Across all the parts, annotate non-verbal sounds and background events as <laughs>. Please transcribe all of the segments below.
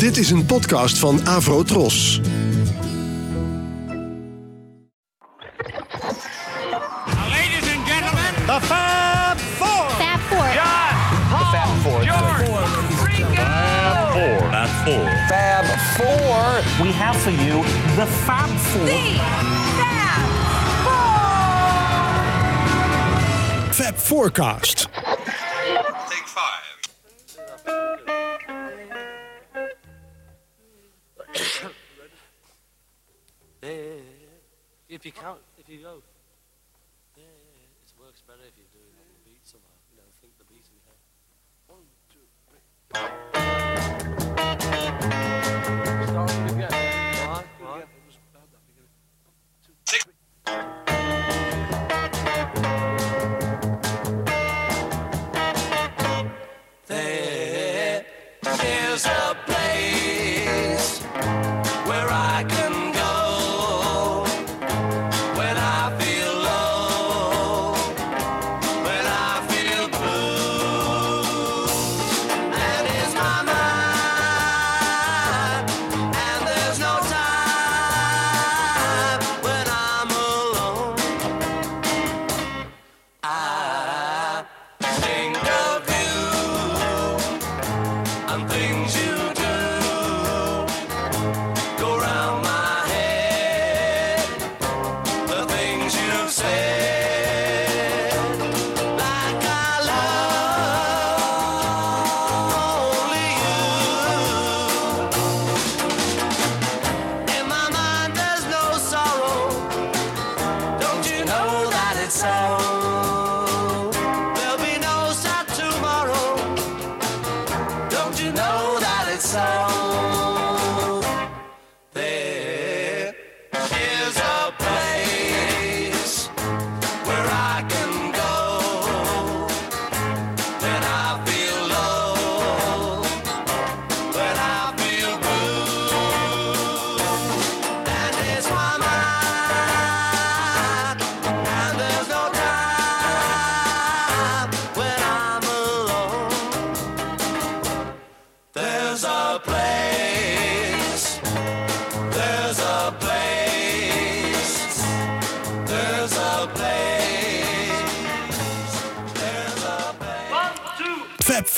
Dit is een podcast van Avro Tros. Ladies and gentlemen, The Fab Four. Fab Four. John, Paul, George, Ringo. Fab Four. Fab Four. We have for you the Fab Four. Fab Forecast. If you count, if you go, yeah, yeah, it works better if you do it on the beat somehow. You know, think the beat in your head. One, two, three.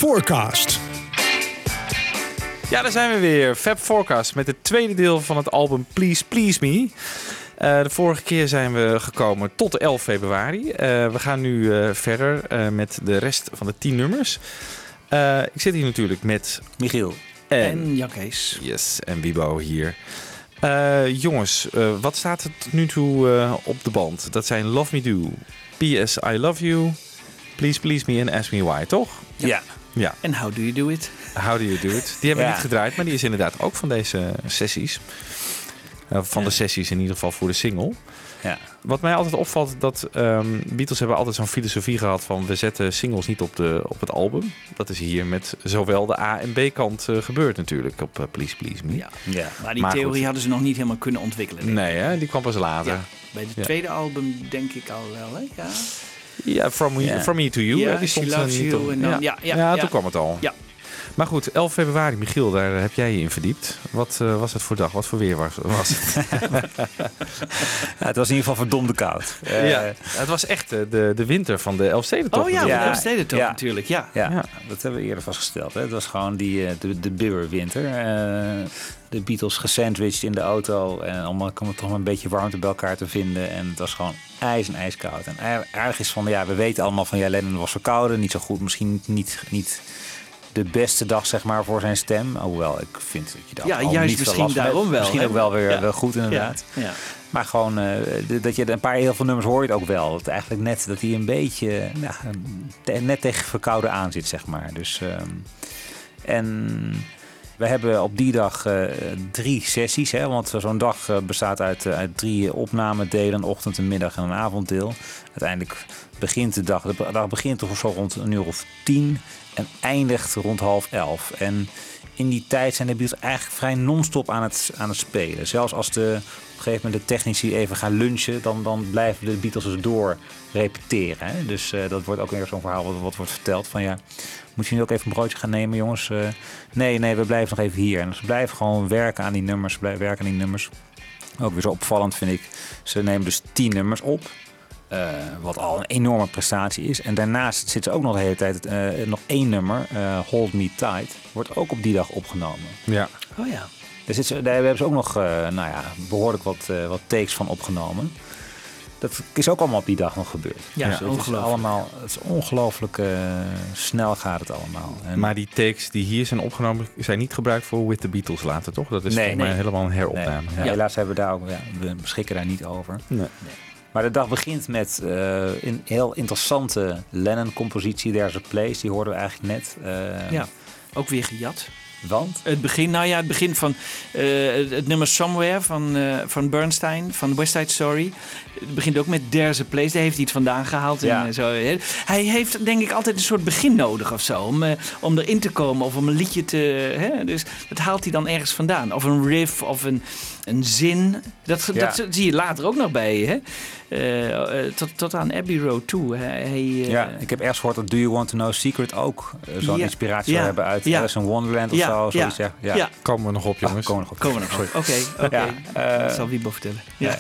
Forecast. Ja, daar zijn we weer. Fab Forecast met het tweede deel van het album Please Please Me. Eh, de vorige keer zijn we gekomen tot de 11 februari. Eh, we gaan nu eh, verder eh, met de rest van de 10 nummers. Eh, ik zit hier natuurlijk met Michiel. en, En Jan Kees. yes, en Bibo hier. Eh, jongens, eh, wat staat er tot nu toe eh, op de band? Dat zijn Love Me Do, PS I Love You, Please Please Me en Ask Me Why, toch? Ja. Ja. En How Do You Do It? How do you do it? Die hebben we Ja. niet gedraaid, maar die is inderdaad ook van deze sessies. Eh, van de sessies in ieder geval voor de single. Ja. Wat mij altijd opvalt, dat ehm, Beatles hebben altijd zo'n filosofie gehad van we zetten singles niet op, de, op het album. Dat is hier met zowel de A en B kant eh, gebeurd natuurlijk op eh, Please Please Me. Ja. Ja. Maar die Maar theorie goed. hadden ze nog niet helemaal kunnen ontwikkelen. Nee, hè? die kwam pas later. Ja. Bij het Ja. tweede album denk ik al wel, hè? Ja. Ja, from, me, Ja. from Me to You. Ja, die stond eh, You op. en dan- ja. ja, ja, Ja, ja. toen kwam het al. Ja. Maar goed, 11 februari, Michiel, daar heb jij je in verdiept. Wat eh, was het voor dag? Wat voor weer was, was het? <laughs> Ja, het was in ieder geval verdomde koud. Eh, ja, het was echt eh, de, de winter van de Elfstedentocht. Oh ja, ja. Steden toch Ja. natuurlijk, ja. Ja, dat hebben we eerder vastgesteld. Hè. Het was gewoon die, eh, de, de Bibberwinter. Eh, de Beatles gesandwiched in de auto. En allemaal kwam het toch een beetje warmte bij elkaar te vinden. En het was gewoon ijs en ijskoud. En aar- aardig is van, ja, we weten allemaal van... Ja, Lennon was verkouden, niet zo goed. Misschien niet, niet de beste dag, zeg maar, voor zijn stem. Hoewel, ik vind dat je dat Ja, juist niet misschien daarom wel, Misschien ook wel weer Ja. wel goed, inderdaad. Ja. ja. Maar gewoon de- dat je een paar heel veel nummers hoor je het ook wel. Dat eigenlijk net dat hij een beetje nou, net tegen verkouden aan zit, zeg maar. Dus ehm, en we hebben op die dag eh, drie sessies, hè, want zo'n dag eh, bestaat uit, eh, uit drie opnamedelen, een ochtend, een middag en een avonddeel. Uiteindelijk begint de dag, de dag begint toch zo rond een uur of tien en eindigt rond half elf. En in die tijd zijn de Beatles eigenlijk vrij non-stop aan het, aan het spelen. Zelfs als de, een gegeven moment de technici even gaan lunchen, dan, dan blijven de Beatles dus door repeteren. Hè? Dus eh, dat wordt ook weer zo'n verhaal wat, wat wordt verteld van ja, moet je nu ook even een broodje gaan nemen, jongens? Eh, nee, nee, we blijven nog even hier. En ze blijven gewoon werken aan die nummers, blijven werken aan die nummers. Ook weer zo opvallend vind ik. Ze nemen dus tien nummers op. eh, wat al een enorme prestatie is. En daarnaast zit ze ook nog de hele tijd eh, nog één nummer, eh, Hold Me Tight, wordt ook op die dag opgenomen. Ja. Oh ja. Ze, daar hebben ze ook nog eh, nou ja, behoorlijk wat, eh, wat takes van opgenomen. Dat is ook allemaal op die dag nog gebeurd. Ja, Dus het is ongelooflijk. allemaal, het is ongelooflijk eh, snel gaat het allemaal. En, Maar die takes die hier zijn opgenomen zijn niet gebruikt voor With the Beatles later, toch? Dat is Nee, helemaal een nee, heropname. ja, Ja. helaas hebben we daar ook, ja, we beschikken daar niet over. Nee. Maar de dag begint met eh, een heel interessante Lennon-compositie, There's a Place. Die hoorden we eigenlijk net. eh, Ja. Ook weer gejat. Want? Het begin, nou ja, het begin van eh, het, nummer Somewhere van, eh, van Bernstein, van West Side Story. Het begint ook met There's a Place. Daar heeft hij het vandaan gehaald. En, Ja. eh, zo. Hij heeft denk ik altijd een soort begin nodig of zo. Om, om erin te komen of om een liedje te... Hè? Dus dat haalt hij dan ergens vandaan. Of een riff of een, een zin. Dat, Ja. dat zie je later ook nog bij. Hè? Eh, eh, tot, tot aan Abbey Road toe. Hij, hij, eh, Ja, ik heb ergens gehoord dat Do You Want To Know Secret ook zo'n Ja. inspiratie Ja. zou hebben uit Ja. Alice in Wonderland of Ja. zo. Ja. Zoiets, ja. Ja. Ja. Komen we nog op, Ah, jongens. komen we nog op. Komen we nog op. Oké, oké. Ja, eh, Dat zal Wiebo vertellen. Ja.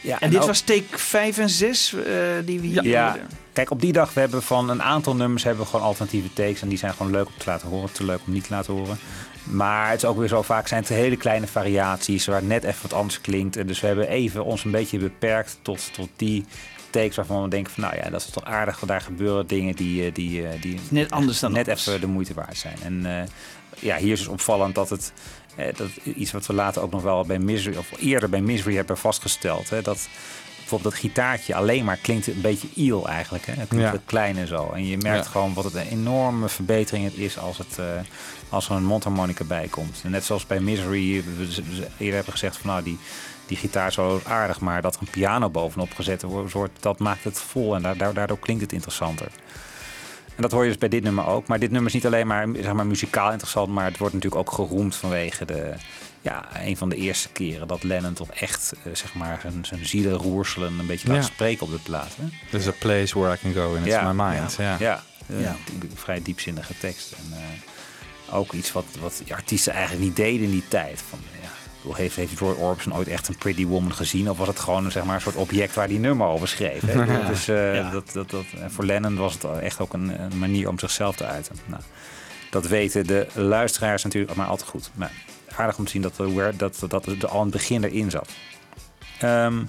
ja, En dit ook- was take 5 en 6 eh, die we hier Ja, kijk, op die dag we hebben van een aantal nummers hebben we gewoon alternatieve takes. En die zijn gewoon leuk om te laten horen, te leuk om niet te laten horen. Maar het is ook weer zo vaak zijn het hele kleine variaties waar het net even wat anders klinkt. En dus we hebben even ons een beetje beperkt tot, tot die takes waarvan we denken van nou ja, dat is toch aardig. Want daar gebeuren dingen die, eh, die, eh, die Net anders dan net anders. even de moeite waard zijn. En eh, ja, hier is dus opvallend dat het eh, dat iets wat we later ook nog wel bij Misery of eerder bij Misery hebben vastgesteld. Hè, dat bijvoorbeeld dat gitaartje alleen maar klinkt een beetje eel eigenlijk. Hè? Het klinkt Ja. wat klein en zo. En je merkt Ja. gewoon wat het een enorme verbetering het is als, het, eh, als er een mondharmonica bij komt. En net zoals bij Misery we eerder hebben gezegd van nou die, die gitaar zo aardig, maar dat er een piano bovenop gezet wordt, dat maakt het vol en daardoor, daardoor klinkt het interessanter. En dat hoor je dus bij dit nummer ook. Maar dit nummer is niet alleen maar, zeg maar muzikaal interessant, maar het wordt natuurlijk ook geroemd vanwege de, ja, een van de eerste keren dat Lennon toch echt eh, zeg maar zijn, zijn zielen roerselen een beetje laat Ja. spreken op de plaat. Hè? There's a place where I can go and it's Ja. my mind. Ja. Ja, vrij diepzinnige tekst. En eh, ook iets wat, wat die artiesten eigenlijk niet deden in die tijd. Van, heeft, heeft Roy Orbison ooit echt een Pretty Woman gezien? Of was het gewoon zeg maar, een soort object waar die nummer over schreef? Hè? <laughs> Dus Ja. dat, dat, dat, en voor Lennon was het echt ook een, een manier om zichzelf te uiten. Nou, dat weten de luisteraars natuurlijk maar al te goed. Maar aardig om te zien dat, de Where- dat, dat er al het begin erin zat. Ehm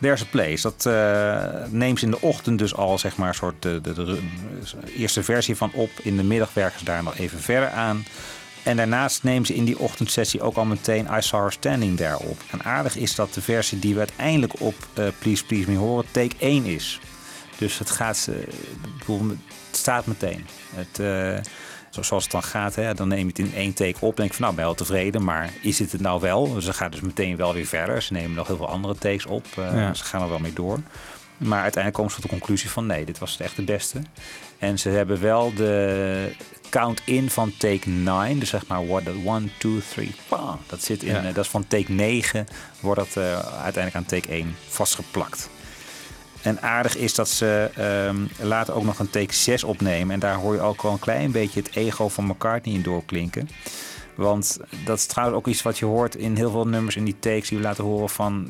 There's a Place. Dat eh, neemt in de ochtend dus al zeg maar een soort de, eerste versie van op. In de middag werken ze daar nog even verder aan. En daarnaast neemt ze in die ochtendsessie ook al meteen I Saw Her Standing There op. En aardig is dat de versie die we uiteindelijk op eh, Please Please Me horen take 1 is. Dus het gaat, eh, bedoel, het staat meteen. Het, eh, zoals het dan gaat, hè, dan neem je het in één take op. denk ik van nou, ben wel tevreden, maar is dit het nou wel? Ze gaat dus meteen wel weer verder. Ze nemen nog heel veel andere takes op. eh, Ja. Ze gaan er wel mee door. Maar uiteindelijk komen ze tot de conclusie van nee, dit was echt de beste. En ze hebben wel de count-in van take 9. Dus zeg maar, what, 1, 2, 3, Dat zit in, Ja. eh, dat is van take 9, wordt dat eh, uiteindelijk aan take 1 vastgeplakt. En aardig is dat ze ehm, later ook nog een take 6 opnemen. En daar hoor je ook wel een klein beetje het ego van McCartney in doorklinken. Want dat is trouwens ook iets wat je hoort in heel veel nummers in die takes die we laten horen van...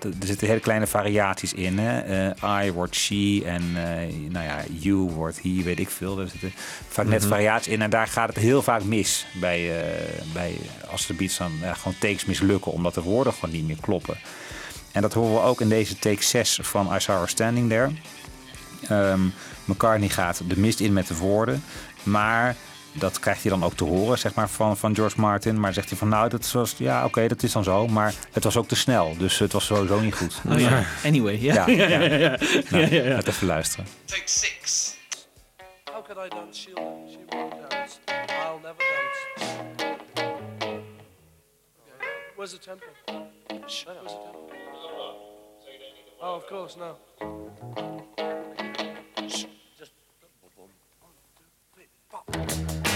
eh, er zitten hele kleine variaties in. Hè? Eh, I wordt she en eh, nou ja, you wordt he, weet ik veel. Er zitten vaak net variaties in. En daar gaat het heel vaak mis bij, bij als de beats dan gewoon takes mislukken. Omdat de woorden gewoon niet meer kloppen. En dat horen we ook in deze take 6 van I Saw Her Standing There. Ehm, McCartney gaat de mist in met de woorden. Maar dat krijgt hij dan ook te horen zeg maar, van, van George Martin. Maar zegt hij van nou, dat was, ja oké, dat is dan zo. Maar het was ook te snel. Dus het was sowieso niet goed. Oh, ja. Anyway, ja. Ja, ja. <laughs> ja, ja, ja. Nou, ja, even luisteren. Take six. How could I dance? She'll, she won't dance. I'll never dance. Where's the tempo? Where's the tempo? Oh, of course, no. Just boom, boom. One, two, three, four.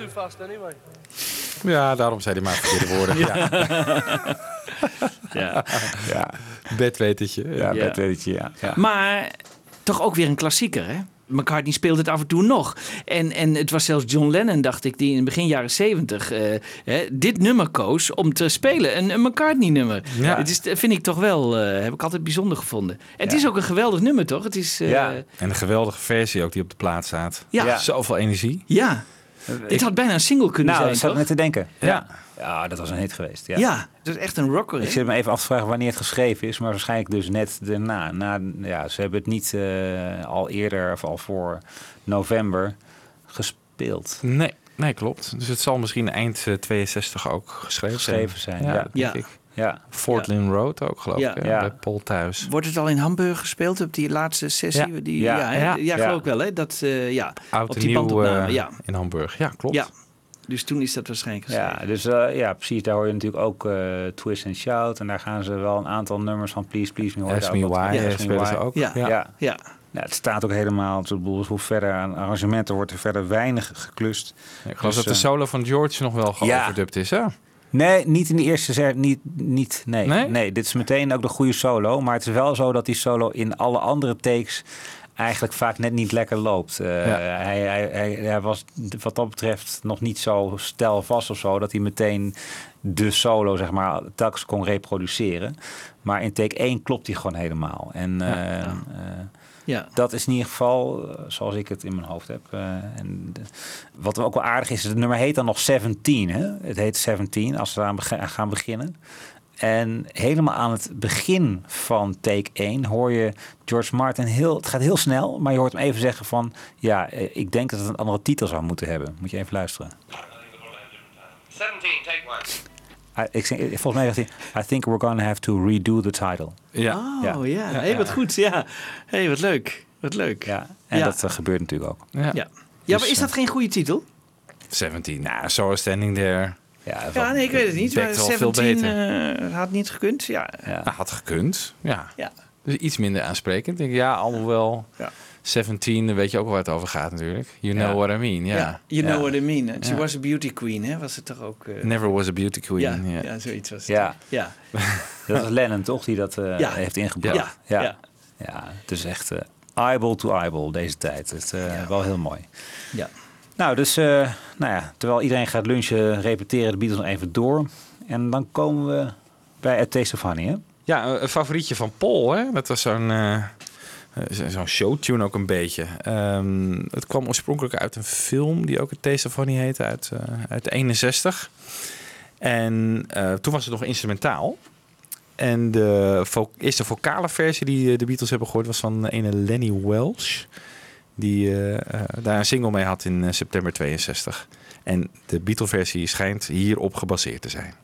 Too fast anyway. Ja, daarom zei hij maar verkeerde <laughs> woorden. ja. Ja. Ja, Bedwetertje. ja, Ja. Ja. dat weet je, ja. ja. Maar toch ook weer een klassieker, hè? McCartney speelt het af en toe nog. En, en het was zelfs John Lennon, dacht ik, die in begin jaren zeventig hè, dit nummer koos om te spelen. Een, een McCartney-nummer. Ja. Het is, vind ik toch wel, eh, heb ik altijd bijzonder gevonden. En het Ja. is ook een geweldig nummer, toch? Het is, eh, Ja. ja. En een geweldige versie ook die op de plaat staat. Ja. Ja. Zoveel energie. Dit had bijna een single kunnen Nou, zijn, ik zat net te denken. Ja. Ja. dat was een hit geweest. Ja. Ja. het is echt een rocker, Ik zit me even af te vragen wanneer het geschreven is, maar waarschijnlijk dus net daarna. Na, ja, ze hebben het niet eh, al eerder of al voor november gespeeld. Nee, nee, klopt. Dus het zal misschien eind eh, 62 ook geschreven, Geschreven zijn, Ja, ja. Ja. ik. Ja, Fort Lynn Road ook, geloof Ja. ik. hè, Ja. Bij Paul thuis. Wordt het al in Hamburg gespeeld op die laatste sessie? Ja. Die, Ja. ja, hè? Ja. ja, Ja. geloof ik wel, hè? Dat, eh, ja. Oud Op die nieuw eh, ja. in Hamburg. Ja, klopt. Ja. Dus toen is dat waarschijnlijk geschreven. ja, dus eh, ja, precies. Daar hoor je natuurlijk ook eh, Twist and Shout. En daar gaan ze wel een aantal nummers van Please, Please Me. Ask Me Why Ja, Ask Me spelen ze ook. Ja. Ja. Ja. Ja. Nou, het staat ook helemaal, ik bedoel, hoe verder aan arrangementen wordt er verder weinig geklust. Ik geloof Dus, dat de solo van George nog wel geoverdubt is, hè? Nee, niet in de eerste ser, niet, niet nee. Nee? nee. dit is meteen ook de goede solo. Maar het is wel zo dat die solo in alle andere takes eigenlijk vaak net niet lekker loopt. Eh, hij, hij, hij, hij was wat dat betreft nog niet zo stelvast of zo... dat hij meteen de solo, zeg maar, telkens kon reproduceren. Maar in take 1 klopt hij gewoon helemaal. En eh, eh, Ja. Ja. Dat is in ieder geval eh, zoals ik het in mijn hoofd heb. Uh, en wat ook wel aardig is, het nummer heet dan nog 17. Hè? Het heet 17 als we aan gaan beginnen. En helemaal aan het begin van take 1 hoor je George Martin heel... Het gaat heel snel, maar je hoort hem even zeggen van... Ja, eh, ik denk dat het een andere titel zou moeten hebben. Moet je even luisteren. 17, take 1. I, volgens mij dacht hij, I think we're gonna have to redo the title. Ja. Oh ja. Hey, wat goed. Ja. hey, wat leuk. Wat leuk. Ja. En dat eh, gebeurt natuurlijk ook. Ja. Ja. ja, maar dus, is dat eh, geen goede titel? 17. Nou, So Standing There. Ja, ja, nee, ik weet het niet. Maar 17 eh, had niet gekund. Ja. Had gekund, ja. ja. Dus iets minder aansprekend. Ik, ja, allemaal wel. Ja. 17, dan weet je ook wel waar het over gaat natuurlijk. You know what I mean. Ja. You know what I mean. She was a beauty queen, hè? Was het toch ook... eh, Never was a beauty queen. ja, Ja. ja. zoiets was het. Ja, Ja. <laughs> dat was Lennon toch die dat eh, Ja. heeft ingebracht. Ja. ja. Ja. ja. het is echt eh, eyeball to eyeball deze tijd. Het is eh, wel heel mooi. Ja. Nou, dus eh, nou ja, terwijl iedereen gaat lunchen, repeteren de Beatles nog even door. En dan komen we bij A Taste of Honey, hè? Ja, een- favorietje van Paul, hè? Dat was zo'n zo- zo'n showtune ook een beetje. Ehm, het kwam oorspronkelijk uit een film die ook het Taste heette, uit, eh, uit 61. En eh, toen was het nog instrumentaal. En de eerste vocale versie die eh, de Beatles hebben gehoord was van ene Lenny Welsh. Die eh, eh, daar een single mee had in eh, september 62. En de Beatle-versie schijnt hierop gebaseerd te zijn.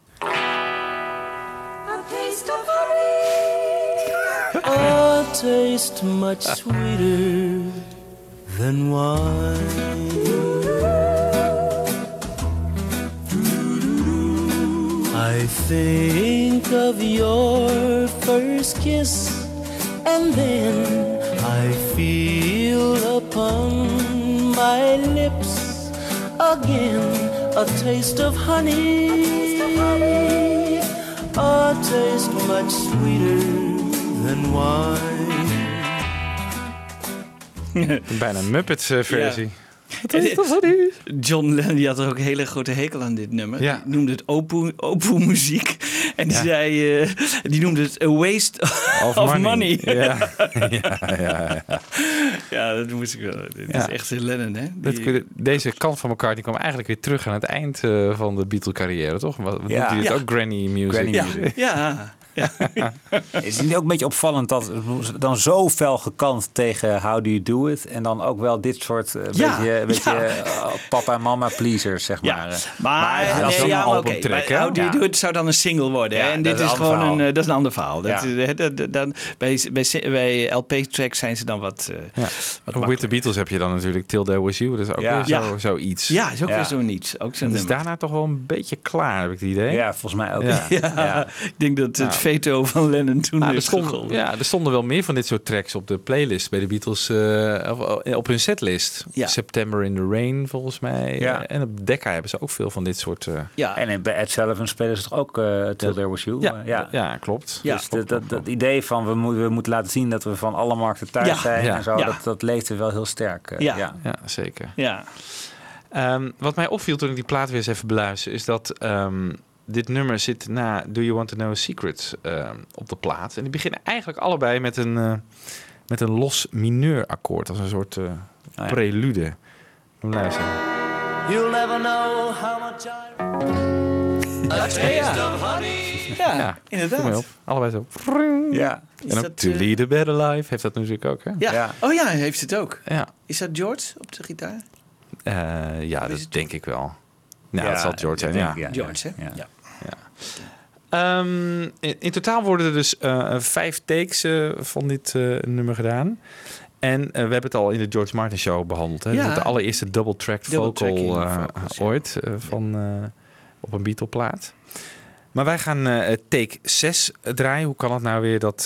Honey. A taste much sweeter than wine. I think of your first kiss, and then I feel upon my lips again a taste of honey. A taste much sweeter than wine. <laughs> Bijna een Muppets-versie. John Lennon die had er ook een hele grote hekel aan dit nummer. Ja. Die noemde het opoe, opoe muziek. En die, Ja. zei, eh, die noemde het a waste of, <laughs> money. Ja. <laughs> ja, ja, ja. Ja, dat moest ik wel. Dit Ja. is echt Lennon, hè? Dat, deze kant van elkaar die kwam eigenlijk weer terug aan het eind eh, van de Beatle-carrière, toch? Wat, wat Ja. noemt hij het Ja. ook? Granny music. Granny ja, music. ja, <laughs> Is het niet ook een beetje opvallend dat dan zo fel gekant tegen How Do You Do It en dan ook wel dit soort eh, Ja, beetje, beetje ja. eh, papa en mama pleasers, zeg ja. maar. eh. Maar, dat is een maar maar hè? How Do You Ja. Do It zou dan een single worden. hè? Ja, en dit is gewoon een, eh, dat is een ander verhaal. Dat, Ja. eh, dat, dat- dan, bij, bij, bij LP-tracks zijn ze dan wat... eh, Ja. wat With the Beatles heb je dan natuurlijk Till There Was You. Dat is ook Ja. weer zo, Ja. zoiets. ja, is ook Ja. weer zo niets. Ook zo'n Dat is daarna toch wel een beetje klaar, heb ik het idee. Ja, volgens mij ook. Ja. <laughs> Ja, Ja. ik denk dat het Nou, veto van Lennon toen Nou, er, ja, er stonden wel meer van dit soort tracks op de playlist bij de Beatles. eh, of- op hun setlist. Ja. September in the Rain volgens mij. Ja. En op Decca hebben ze ook veel van dit soort... eh, Ja, En bij Ed Sullivan spelen ze toch ook eh Till There Was You? ja, Eh, ja. ja. klopt. Ja. Dus dat, dat, dat idee van we, moeten we moeten laten zien dat we van alle markten thuis Ja. zijn Ja. en zo, Ja. dat, dat leefde wel heel sterk. eh, Ja. ja. Ja, zeker. ja. Ehm, wat mij opviel toen ik die plaat weer eens even beluisterde, is dat ehm, dit nummer zit na Do You Want to Know a Secret ehm, op de plaat. En die beginnen eigenlijk allebei met een, eh, met een los mineurakkoord, als een soort eh, ja. prelude. Moet luisteren. You'll never know how much I. A taste of honey. Ja, Ja, inderdaad. Kom maar op. Allebei zo. Ja. Is en ook dat, To eh, Lead a Better Life heeft dat natuurlijk ook, hè? Ja. Ja. Oh ja, heeft het ook. Ja, Is dat George op de gitaar? Eh, ja dat denk ik wel. Nou, Ja, dat zal George zijn, ja. George, hè? Ja. Ja. Ehm, in, in totaal worden er dus eh, vijf takes eh, van dit eh, nummer gedaan. En we hebben het al in de George Martin Show behandeld. Hè? Ja. De allereerste double-tracked Double vocal eh, vocals, ja. ooit van, op een Beatle-plaat. Maar wij gaan take 6 draaien. Hoe kan het nou weer dat,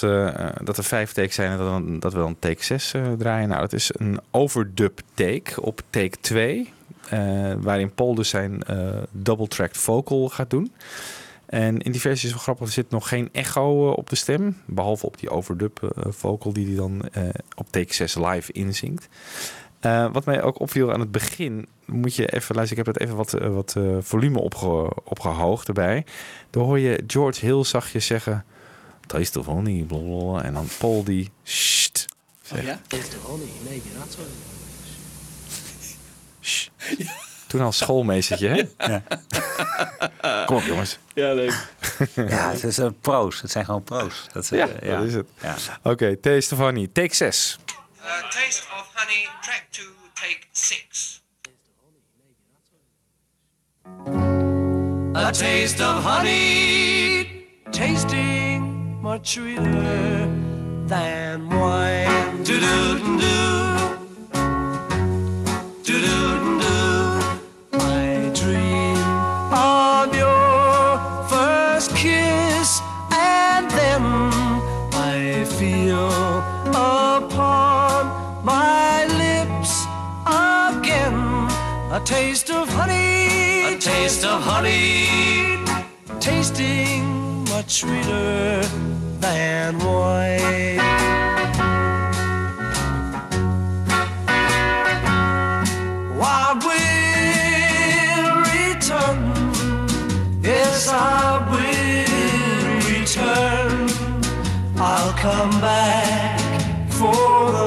dat er vijf takes zijn en dat, dan, dat we dan take 6 eh, draaien? Nou, dat is een overdub take op take 2. Eh, waarin Paul dus zijn eh, double-tracked vocal gaat doen. En in die versie is wel grappig, er zit nog geen echo eh, op de stem. Behalve op die overdub vocal die hij dan op take 6 live inzingt. Wat mij ook opviel aan het begin, moet je even luisteren. Ik heb het even wat, wat volume opge, opgehoogd erbij. Dan hoor je George heel zachtjes zeggen... Taste of honey, blablabla. En dan Paul die... Sst, Oh, ja? Taste of honey, maybe what sst. Toen al schoolmeestertje, hè? Kom op, jongens. Ja, leuk. Ja, het is een pro's. Het zijn gewoon pro's. Dat is, Ja, eh, dat is het. Ja. Oké, Taste of honey. Take 6. Uh, taste of honey, track two, take six. A taste of honey, tasting much sweeter than wine. Do a taste of honey, a taste of honey, tasting much sweeter than wine. I will return, yes, I will return. I'll come back for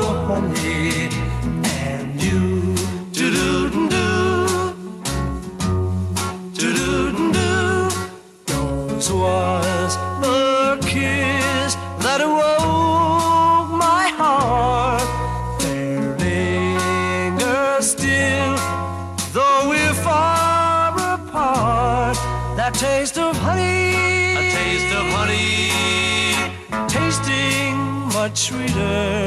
much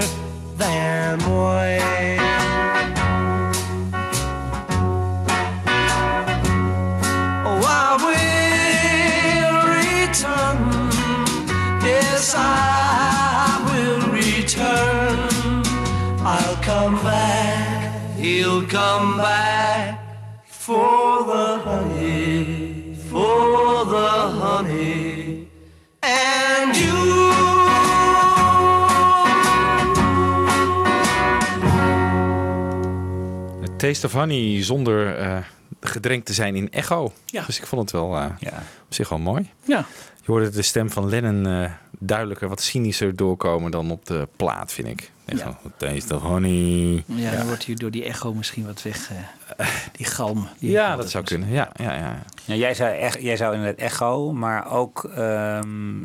Taste of Honey zonder eh, gedrenkt te zijn in echo. Ja. Dus ik vond het wel eh, Ja. op zich wel mooi. Ja. Je hoorde de stem van Lennon eh, duidelijker, wat cynischer doorkomen dan op de plaat, vind ik. Echt Ja. zo, Taste of Honey. Ja, dan wordt hier door die echo misschien wat weg. eh, die galm. Die Ja, dat zou kunnen. Ja, ja, ja. Ja, jij, zou echt, jij zou inderdaad echo, maar ook ehm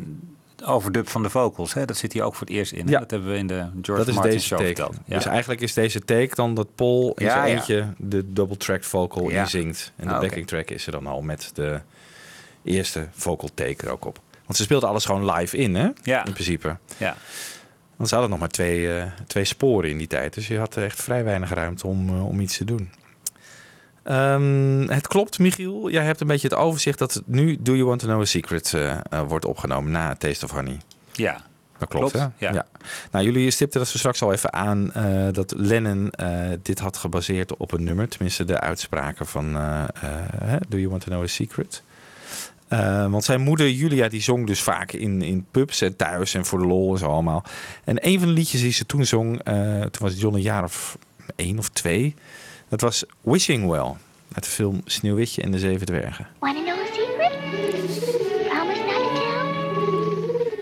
overdub van de vocals. Hè? Dat zit hier ook voor het eerst in. hè? Ja. Dat hebben we in de George Dat is Martin deze show take. verteld. Ja. Dus eigenlijk is deze take dan dat Paul in Ja, zijn ja. eentje de double-tracked vocal Ja. inzingt. En de Ah, backing track is er dan al met de eerste vocal take er ook op. Want ze speelden alles gewoon live in, hè? Ja. In principe. ja. Want ze hadden nog maar twee, eh, twee sporen in die tijd. Dus je had echt vrij weinig ruimte om, eh, om iets te doen. Ehm, het klopt, Michiel. Jij hebt een beetje het overzicht dat nu Do You Want to Know a Secret eh, eh, wordt opgenomen na Taste of Honey. Ja. Dat klopt, Klopt, hè? ja. Nou, jullie stipten dat ze straks al even aan eh, dat Lennon dit had gebaseerd op een nummer. Tenminste, de uitspraken van Do You Want to Know a Secret? Want zijn moeder Julia die zong dus vaak in, in pubs en thuis en voor de lol en zo allemaal. En een van de liedjes die ze toen zong, toen was John een jaar of één of twee. Dat was Wishing Well. Uit de film Sneeuwwitje en de Zeven Dwergen. Want to know a secret? Promise not to tell.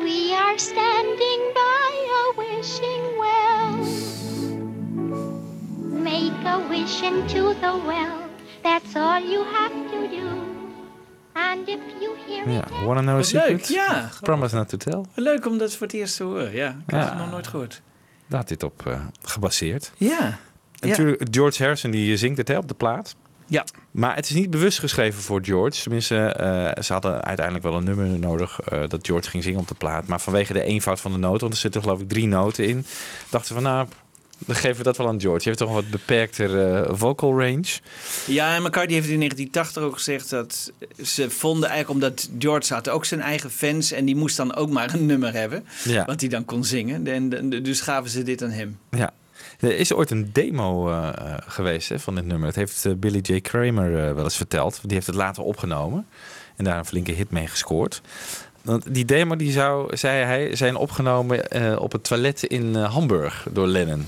We are standing by a wishing well. Make a wish into the well. That's all you have to do. And if you hear Ja, it, Wanna Know a Secret? leuk, ja. Promise not to tell. Leuk om dat voor het eerst te horen. Ja, ik Ja. het nog nooit gehoord. Daar had dit op eh, gebaseerd. Ja. En natuurlijk, George Harrison die zingt het hè, op de plaat. Ja. Maar het is niet bewust geschreven voor George. Tenminste, eh, ze hadden uiteindelijk wel een nummer nodig eh, dat George ging zingen op de plaat. Maar vanwege de eenvoud van de noten, want er zitten geloof ik drie noten in, dachten ze van nou, dan geven we dat wel aan George. Die heeft toch een wat beperkter eh, vocal range. Ja, en McCartney heeft in 1980 ook gezegd dat ze vonden eigenlijk omdat George had ook zijn eigen fans en die moest dan ook maar een nummer hebben Ja. wat hij dan kon zingen. En, en- dus gaven ze dit aan hem. Ja. Er is ooit een demo eh, eh, geweest hè, van dit nummer. Dat heeft eh, Billy J. Kramer wel eens verteld. Die heeft het later opgenomen. En daar een flinke hit mee gescoord. Want die demo die zou, zei hij, zijn opgenomen op het toilet in Hamburg door Lennon.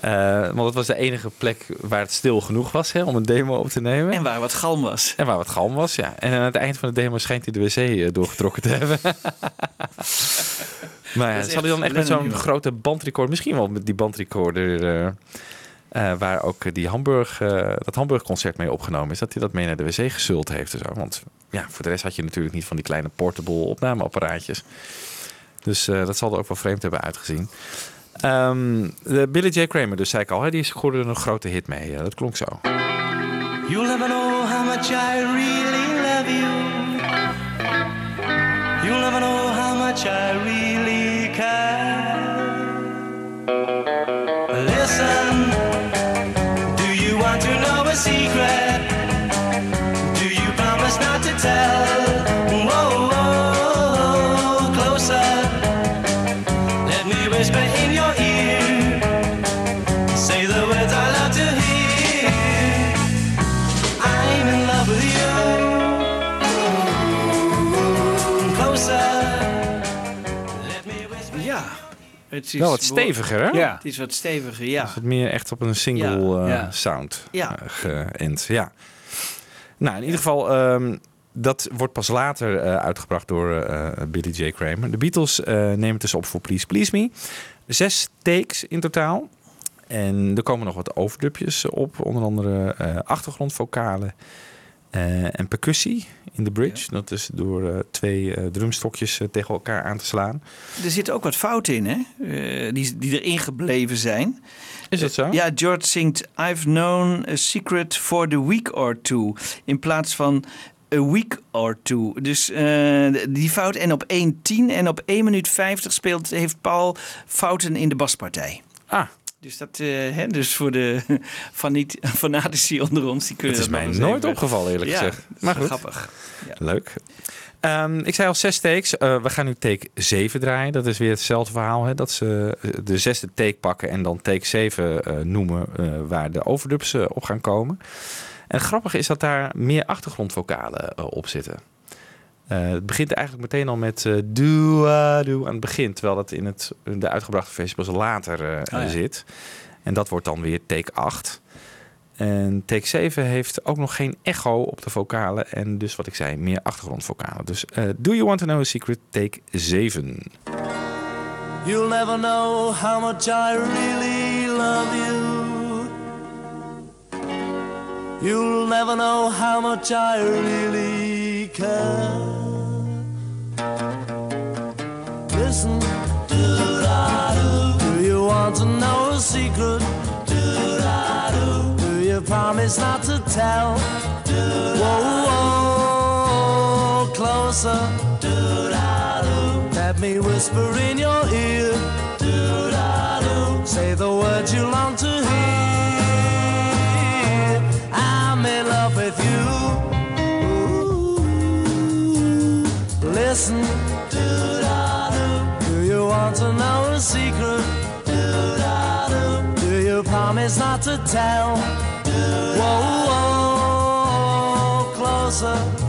Want dat was de enige plek waar het stil genoeg was hè, om een demo op te nemen. En waar wat galm was. En waar wat galm was, ja. En aan het eind van de demo schijnt hij de wc doorgetrokken te hebben. <laughs> maar ja, zal hij dan echt met zo'n grote bandrecorder, misschien wel met die bandrecorder, eh, eh, waar ook die Hamburg, eh, dat Hamburg-concert mee opgenomen is, dat hij dat mee naar de wc gesult heeft en zo. Want ja, voor de rest had je natuurlijk niet van die kleine portable opnameapparaatjes. Dus eh, dat zal er ook wel vreemd hebben uitgezien. Ehm, de Billy J. Kramer, dus zei ik al, hè, die scoorde er een grote hit mee. Dat klonk zo. You'll never know how much I really love you. You'll never know how much I really care. Het is Wel wat steviger, hè? Ja. Het is wat steviger, ja. Het meer echt op een single Ja, eh, sound Ja. eh, geënt. Ja. Nou, in ieder geval, ehm, dat wordt pas later eh, uitgebracht door eh, Billy J. Kramer. De Beatles nemen het dus op voor Please Please Me. Zes takes in totaal. En er komen nog wat overdubjes op. Onder andere achtergrondvocalen eh, en percussie in de bridge. Dat is door eh, twee eh, drumstokjes eh, tegen elkaar aan te slaan. Er zitten ook wat fouten in, hè? Eh, die, die erin gebleven zijn. Is dat zo? Ja, George zingt I've known a secret for the week or two. In plaats van a week or two. Dus eh, die fout. En op 1.10 en op 1 minuut 50 speelt, heeft Paul fouten in de baspartij. Ah, Dus, dat, eh, hè, dus voor de <laughs> van niet fanatici onder ons, die kunnen dat is dat mij nooit even- opgevallen eerlijk Ja, gezegd. Maar goed. grappig. Ja. Leuk. Ehm, ik zei al zes takes. Eh, we gaan nu take 7 draaien. Dat is weer hetzelfde verhaal. Hè? Dat ze eh, de zesde take pakken en dan take 7 eh, noemen waar de overdubs op gaan komen. En het grappige is dat daar meer achtergrondvocalen eh, op zitten. Eh, het begint eigenlijk meteen al met eh do, ah, do aan het begin. Terwijl dat in, het, in de uitgebrachte versie pas later eh, ja. zit. En dat wordt dan weer take 8. En take 7 heeft ook nog geen echo op de vocalen. En dus wat ik zei, meer achtergrondvocalen. Dus eh, Do You Want To Know A Secret, take 7. You'll never know how much I really love you. You'll never know how much I really care. It's not to tell. Whoa, whoa, closer. Let me whisper in your ear. Say the words you long to hear. I'm in love with you. Listen. Do you want to know a secret? Do you promise not to tell. Whoa, whoa, closer.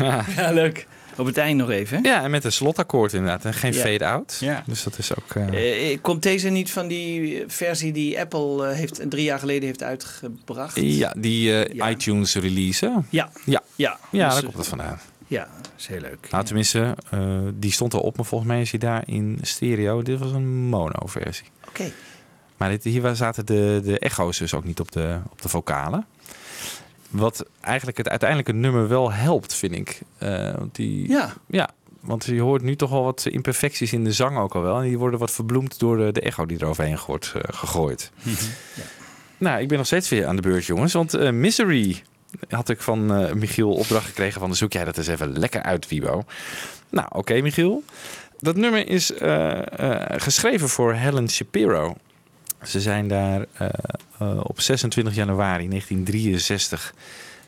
<laughs> Ja, leuk. Op het eind nog even. Ja, en met een slotakkoord inderdaad. En geen Ja. fade-out. Ja. Dus dat is ook... eh, Eh, komt deze niet van die versie die Apple eh, heeft, drie jaar geleden heeft uitgebracht? ja, die eh, Ja. iTunes release. Ja. Ja, Ja, ja dus, daar komt het vandaan. Ja, dat is heel leuk. Nou, tenminste, eh, die stond al op, maar volgens mij is hij daar in stereo. Dit was een mono-versie. Oké. Maar dit, hier zaten de, de echo's dus ook niet op de, op de vocalen. Wat eigenlijk het uiteindelijke nummer wel helpt, vind ik. Eh, want die, Ja. ja, want je hoort nu toch wel wat imperfecties in de zang ook al wel. En die worden wat verbloemd door de, de echo die eroverheen wordt eh, gegooid. Nou, ik ben nog steeds weer aan de beurt, jongens. Want eh, Misery had ik van Michiel opdracht gekregen van... zoek jij dat eens even lekker uit, Wibo. Nou, oké, Michiel. Dat nummer is geschreven voor Helen Shapiro. Ze zijn daar eh, eh, op 26 januari 1963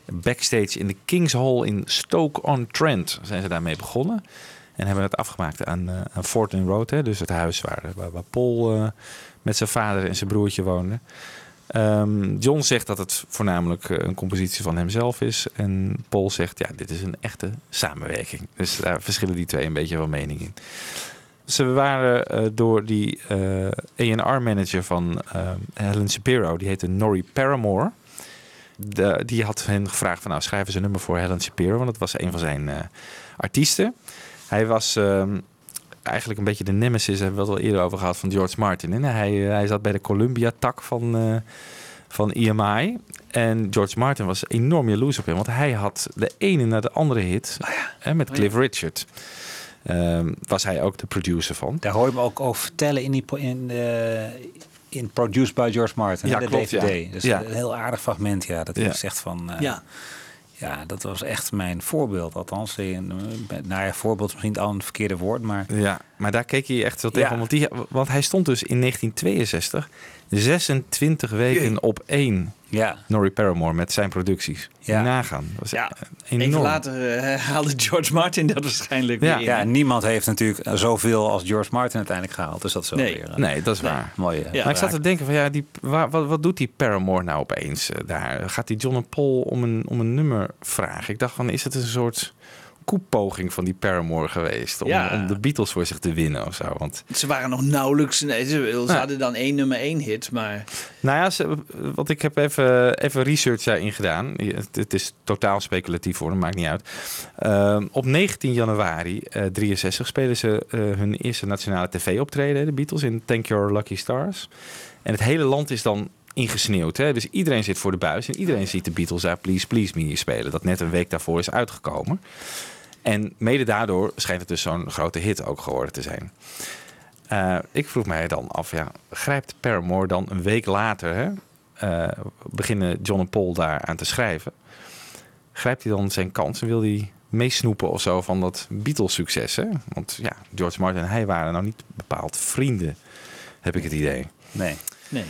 backstage in de King's Hall in Stoke-on-Trent zijn ze daarmee begonnen. En hebben het afgemaakt aan, eh aan Fortin Road, hè, dus het huis waar, waar, Paul eh, met zijn vader en zijn broertje woonden. Ehm, John zegt dat het voornamelijk eh, een compositie van hemzelf is. En Paul zegt, ja, dit is een echte samenwerking. Dus daar verschillen die twee een beetje van mening in. Ze waren eh, door die eh A&R-manager van eh, Helen Shapiro, die heette Norrie Paramore. De- die had hen gevraagd van, nou, schrijven ze een nummer voor Helen Shapiro, want dat was een van zijn eh, artiesten. Hij was ehm, eigenlijk een beetje de nemesis, hebben we het al eerder over gehad, van George Martin. En hij, eh, hij zat bij de Columbia-tak van, eh, van EMI. En George Martin was enorm jaloers op hem, want hij had de ene na de andere hit hè, met Oh Cliff Richard. Ehm, was hij ook de producer van. Daar hoor je me ook over vertellen in, die, in, eh, in Produced by George Martin, Ja, hè, de klopt, ja. DVD. Dus Ja. een heel aardig fragment, ja. Dat Ja. is echt van... eh, Ja. ja, dat was echt mijn voorbeeld. Althans, in, eh, nou ja, voorbeeld is misschien al een verkeerde woord, maar... Ja, maar daar keek hij echt wel tegen. Ja. Want, die, want hij stond dus in 1962 26 weken Jee. op één. Ja. Norrie Paramore met zijn producties. Ja. Nagaan. Dat was Ja. enorm. Even later eh, <laughs> haalde George Martin dat waarschijnlijk Ja. weer. Ja, niemand heeft natuurlijk zoveel als George Martin uiteindelijk gehaald. Dus dat is wel Nee. weer... Nee, dat is waar. Mooie. Ja. maar ik zat te denken van ja, die, waar, wat, wat doet die Paramore nou opeens eh, daar? Gaat die John en Paul om een, om een nummer vragen? Ik dacht van, is het een soort koepoging van die Paramore geweest? Om, Ja. om de Beatles voor zich te winnen of zo? Want Ze waren nog nauwelijks... Nee, ze, ze hadden dan één nummer één hit, maar... Nou ja, ze, want ik heb even, even research daarin gedaan. Het, het is totaal speculatief hoor, dat maakt niet uit. Ehm, op 19 januari eh 63 spelen ze eh, hun eerste nationale tv-optreden, de Beatles, in Thank Your Lucky Stars. En het hele land is dan ingesneeuwd. Hè? Dus iedereen zit voor de buis en iedereen ziet de Beatles daar Please Please Me spelen. Dat net een week daarvoor is uitgekomen. En mede daardoor schijnt het dus zo'n grote hit ook geworden te zijn. Eh, ik vroeg mij dan af, ja, grijpt Paramore dan een week later, hè, eh, beginnen John en Paul daar aan te schrijven. Grijpt hij dan zijn kans en wil hij meesnoepen of zo van dat Beatles-succes? Hè? Want ja, George Martin en hij waren nou niet bepaald vrienden, heb ik het idee. Nee. Nee.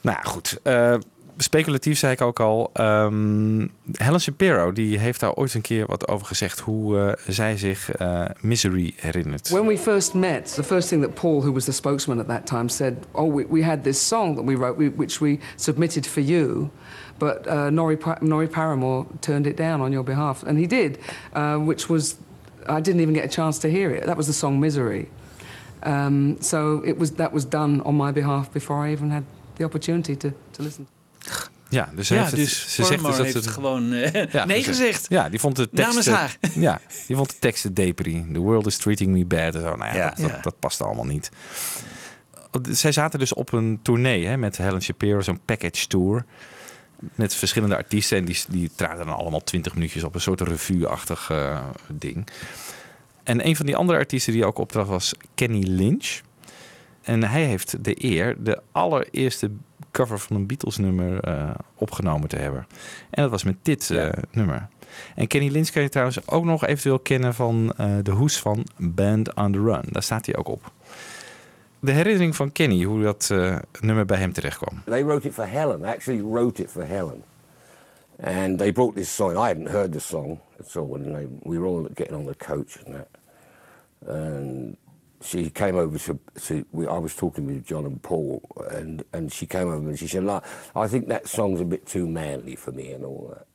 Nou goed. eh, speculatief zei ik ook al. ehm, Helen Shapiro die heeft daar ooit een keer wat over gezegd hoe eh, zij zich eh, Misery herinnert. When we first met, the first thing that Paul, who was the spokesman at that time, said, "Oh, we, we had this song that we wrote, which we submitted for you, but uh, Nori, Nori Paramore turned it down on your behalf, and he did, uh, which was I didn't even get a chance to hear it. That was the song Misery. Um, so it was that was done on my behalf before I even had the opportunity to, to listen. Ja, dus, Ja, heeft het- dus ze zegt dus dat heeft ze gewoon, eh, Ja, <laughs> nee ze- gezegd. Ja, die vond de tekst. Namens haar. <laughs> Ja, die vond de teksten depri. The world is treating me bad. En zo. Nou ja, Ja. Dat, dat, past allemaal niet. Zij zaten dus op een tournee hè, met Helen Shapiro, zo'n package tour. Met verschillende artiesten. En die, die traden dan allemaal 20 minuutjes op een soort revue-achtig eh, ding. En een van die andere artiesten die ook optrad was Kenny Lynch. En hij heeft de eer de allereerste cover van een Beatles-nummer eh, opgenomen te hebben. En dat was met dit eh, nummer. En Kenny Lynch kan je trouwens ook nog eventueel kennen van eh, de hoes van Band on the Run. Daar staat hij ook op. De herinnering van Kenny, hoe dat eh, nummer bij hem terecht kwam. They wrote it for Helen. They actually wrote it for Helen. And they brought this song. I hadn't heard the song at all. And they, we were all getting on the coach and that. And she came over to, to we, I was talking with John and Paul, and, and she came over and she said, like, I think that song's a bit too manly for me and all that.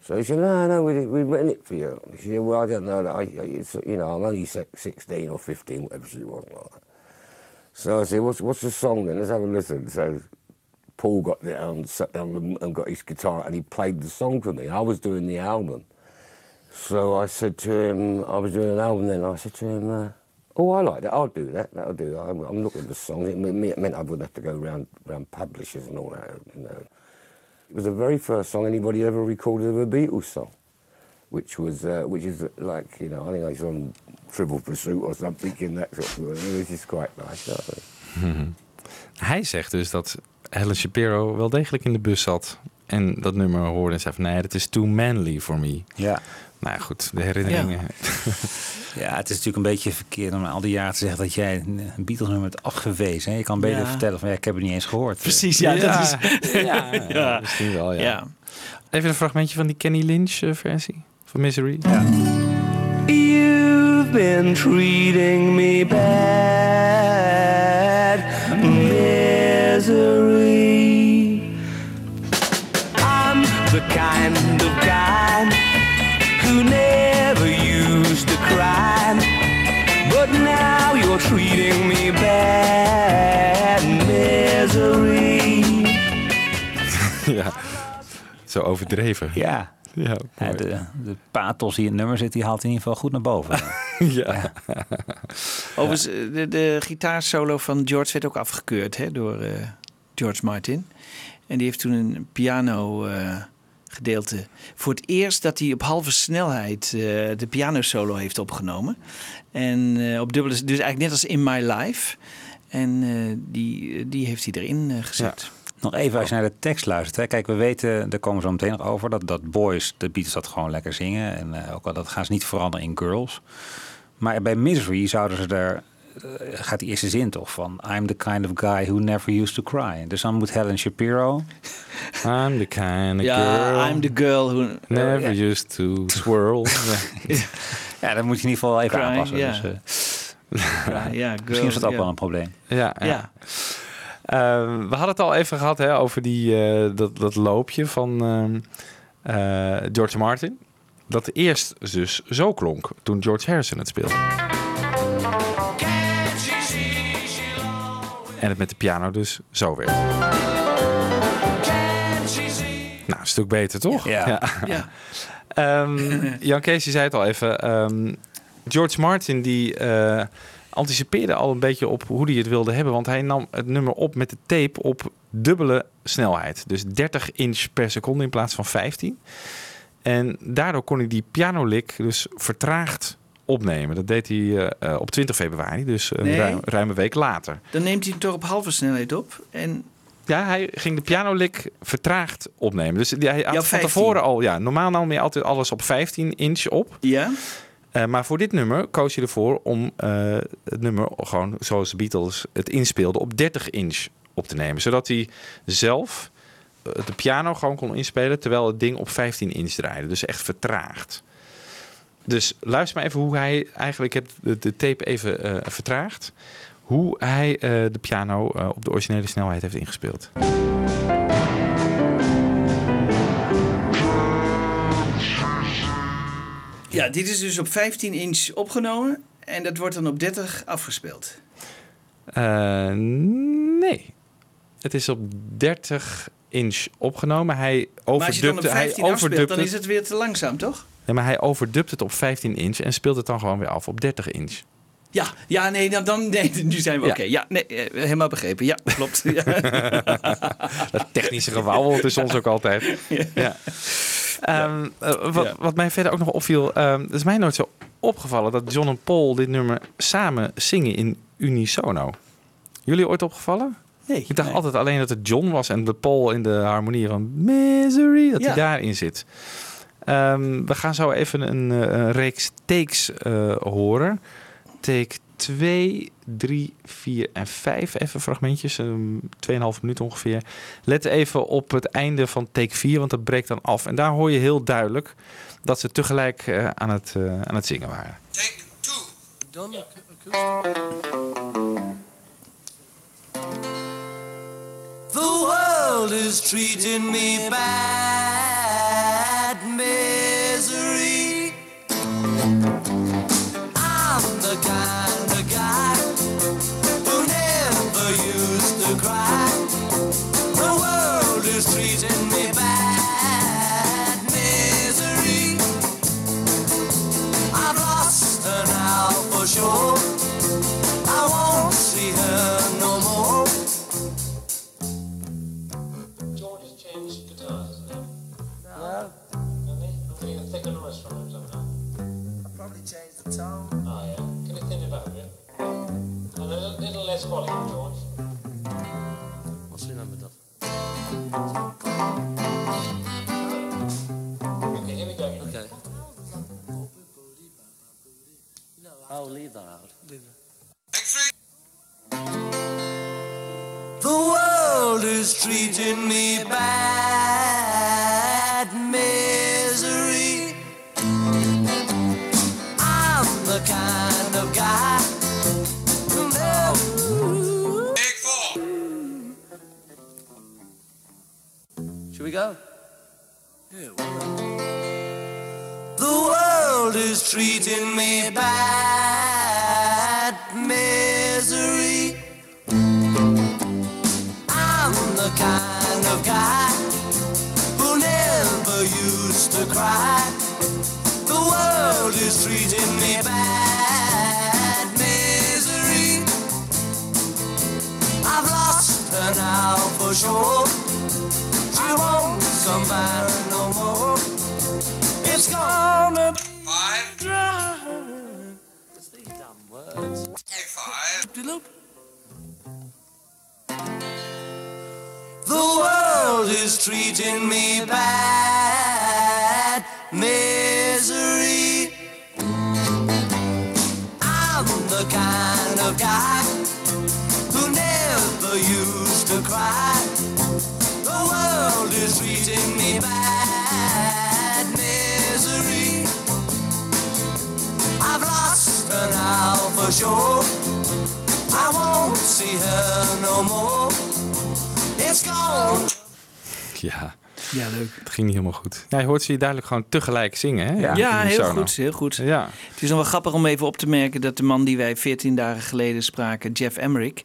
So he said, no, no, we, we've written it for you. She said, well, I don't know. I, you know, I'm only 16 or 15, whatever she was like. So I said, what's, what's the song then? Let's have a listen. So Paul got down, sat down and- and got his guitar and he played the song for me. I was doing the album. So I said to him, I was doing an album then, I said to him, uh, oh, I like that, I'll do that, that'll do. I'm, I'm looking at the song. It, it meant I wouldn't have to go around, around publishers and all that, you know. It was the very first song anybody ever recorded of a Beatles song, which was, uh, which is like, you know, I think it's on Trivial Pursuit or something in that sort of, thing, which is quite nice. you know. Mhm. Hij zegt dus dat Helen Shapiro wel degelijk in de bus zat. En dat nummer hoorde en zei van nee, dat is too manly for me. Ja. Nou ja, goed, de herinneringen. <laughs> Ja, het is natuurlijk een beetje verkeerd om al die jaren te zeggen dat jij een Beatles-nummer hebt afgewezen. hè. Je kan beter Ja. vertellen van ja, ik heb het niet eens gehoord. Precies, ja, dat is... <laughs> ja, ja, misschien wel, ja. Ja. Even een fragmentje van die Kenny Lynch eh, versie van Misery. You've been treating me bad, zo overdreven. Ja. Ja, Ja, de, de pathos die in het nummer zit, die haalt in ieder geval goed naar boven. <laughs> ja. <laughs> Overigens, eh, de, de gitaarsolo van George werd ook afgekeurd hè, door eh, George Martin. En die heeft toen een piano eh, gedeelte. Voor het eerst dat hij op halve snelheid eh, de pianosolo heeft opgenomen. En eh, op dubbele, dus eigenlijk net als In My Life. En eh, die, die heeft hij erin gezet. Nog even als je naar de tekst luistert. Hè. Kijk, we weten, daar komen we zo meteen nog over, dat, dat boys, de Beatles dat gewoon lekker zingen. En eh, ook al dat gaan ze niet veranderen in girls. Maar bij Misery zouden ze er, eh, gaat die eerste zin toch van... I'm the kind of guy who never used to cry. Dus dan moet Helen Shapiro... <laughs> I'm the kind of Ja, girl. I'm the girl who... Never Ja. used to swirl. <laughs> Ja, dan moet je in ieder geval even aanpassen. ja. Dus, eh, Ja, ja, girl, misschien is dat ook ja. wel een probleem. Ja, ja. Ja. Eh, we hadden het al even gehad hè, over die, eh, dat, dat loopje van ehm, eh, George Martin. Dat eerst dus zo klonk toen George Harrison het speelde. En het met de piano dus zo werd. Nou, een stuk beter toch? Ja. Ja. Ehm, Jan Kees, je zei het al even. ehm, George Martin die eh, anticipeerde al een beetje op hoe hij het wilde hebben. Want hij nam het nummer op met de tape op dubbele snelheid. Dus 30 inch per seconde in plaats van 15. En daardoor kon hij die pianolick dus vertraagd opnemen. Dat deed hij eh, eh, op 20 februari, dus een Nee. ruim, ruime week later. Dan neemt hij hem toch op halve snelheid op. En Ja, hij ging de pianolick vertraagd opnemen. Dus die- hij had Ja, van 15. tevoren al... Ja, normaal nam je altijd alles op 15 inch op. ja, Eh, maar voor dit nummer koos je ervoor om eh, het nummer gewoon zoals de Beatles het inspeelden op 30 inch op te nemen. Zodat hij zelf de piano gewoon kon inspelen terwijl het ding op 15 inch draaide. Dus echt vertraagd. Dus luister maar even hoe hij eigenlijk, ik heb de, de tape even eh, vertraagd, hoe hij eh, de piano eh, op de originele snelheid heeft ingespeeld. Ja, dit is dus op 15 inch opgenomen en dat wordt dan op 30 afgespeeld. Eh, nee. Het is op 30 inch opgenomen. Hij Maar als je dan op overdubt hij 15 afspeelt, dan is het weer te langzaam, toch? Nee, maar hij overdubt het op 15 inch en speelt het dan gewoon weer af op 30 inch. Ja, ja nee, dan, dan nee, nu zijn we Ja. oké. Ja, nee, eh, helemaal begrepen. Ja, klopt. <laughs> Ja. Dat technische gewauwel tussen ons ook altijd. Ja. Ehm, eh, wat, mij verder ook nog opviel, ehm het is mij nooit zo opgevallen dat John en Paul dit nummer samen zingen in unisono. Jullie ooit opgevallen? Nee. Ik dacht altijd alleen dat het John was en de Paul in de harmonie van Misery, dat Ja. hij daarin zit. Ehm, we gaan zo even een, eh, een reeks takes eh, horen. Take 2, 3, 4 en 5. Even fragmentjes, um, 2,5 minuut ongeveer. Let even op het einde van take 4, want dat breekt dan af. En daar hoor je heel duidelijk dat ze tegelijk eh, aan, het, eh, aan het zingen waren. Done acoustic. The world is treating me bad, hoort ze je duidelijk gewoon tegelijk zingen, hè? Ja, heel goed, heel goed. Ja. Het is nog wel grappig om even op te merken dat de man die wij 14 dagen geleden spraken, Jeff Emmerich,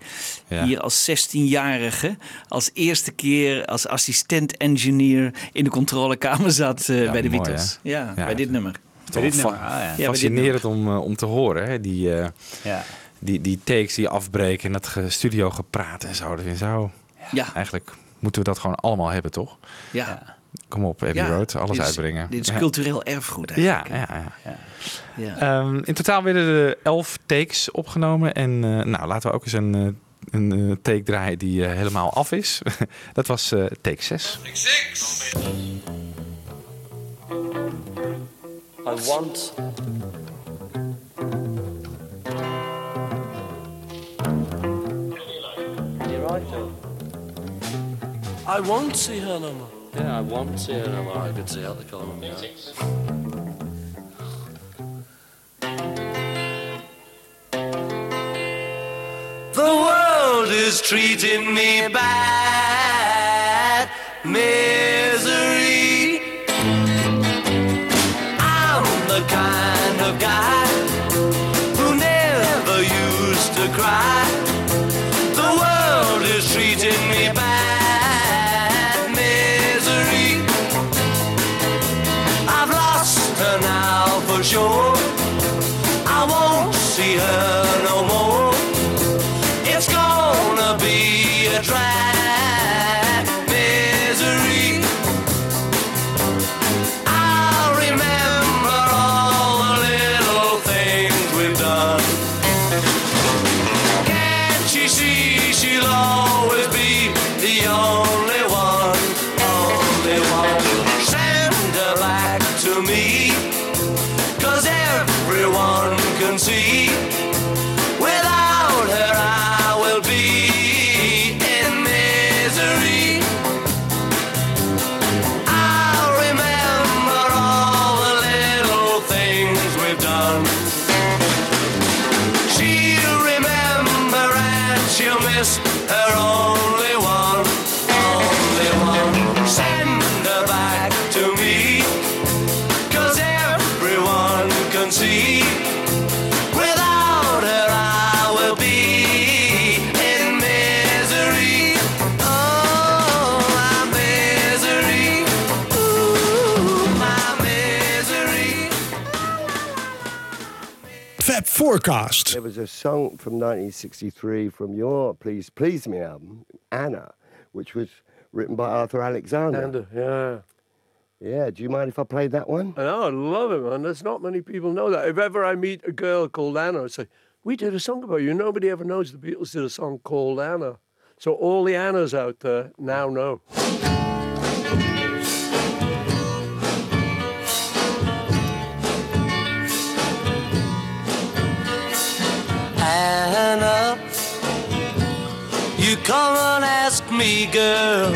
Ja. hier als 16-jarige als eerste keer als assistent-engineer in de controlekamer zat eh, Ja, bij de mooi, Beatles. hè? Ja, Ja, bij dit nummer. Dit ah, bij fascinerend om, eh, om te horen, hè? Die, eh, Ja. die, die takes die afbreken en dat ge- studio gepraat en zo. Dat vind ik zo. Ja. Eigenlijk moeten we dat gewoon allemaal hebben, toch? Ja. Kom op, Abbey Ja, Road, alles dit is- uitbrengen. Dit is Ja. cultureel erfgoed Ja, eigenlijk. ja, ja. Ja. Ehm, in totaal werden er elf takes opgenomen. En eh, nou, laten we ook eens een, eh, een eh, take draaien die helemaal af is. <laughs> dat was eh, take 6. I want. You're right, Joe. I won't see her no more. Yeah, I won't see her no more. I could see out the corner of my eye. The world is treating me bad. Misery. I'm the kind of guy who never used to cry. Sure. I won't see her Forecast. There was a song from 1963 from your Please Please Me album, Anna, which was written by Arthur Alexander. And, uh, yeah. Yeah, do you mind if I play that one? No, I love it, man. There's not many people know that. If ever I meet a girl called Anna, I say, we did a song about you. Nobody ever knows the Beatles did a song called Anna. So all the Annas out there now know. Anna, you come and ask me, girl,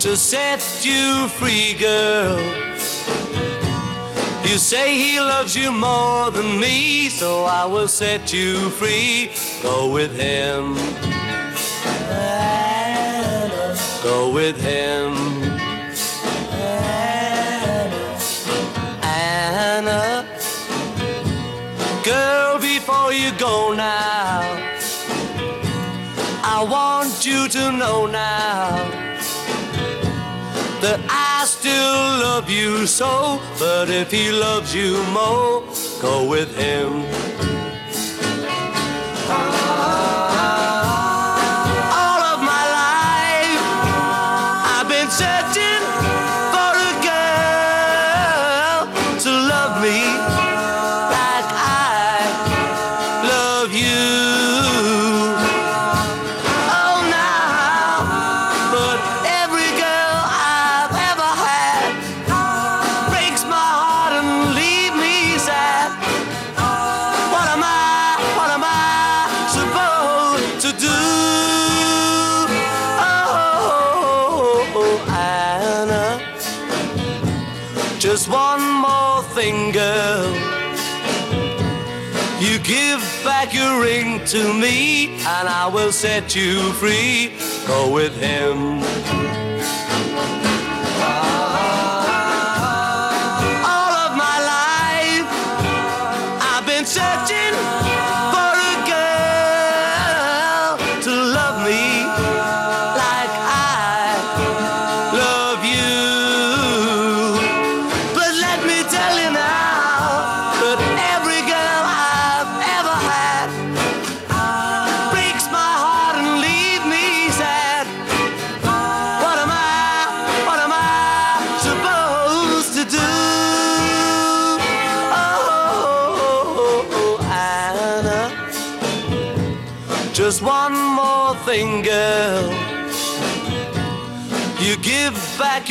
to set you free, girl. You say he loves you more than me, so I will set you free. Go with him. Go with him. Before you go now, I want you to know now that I still love you so. But if he loves you more, go with him. To me, and I will set you free. Go with him.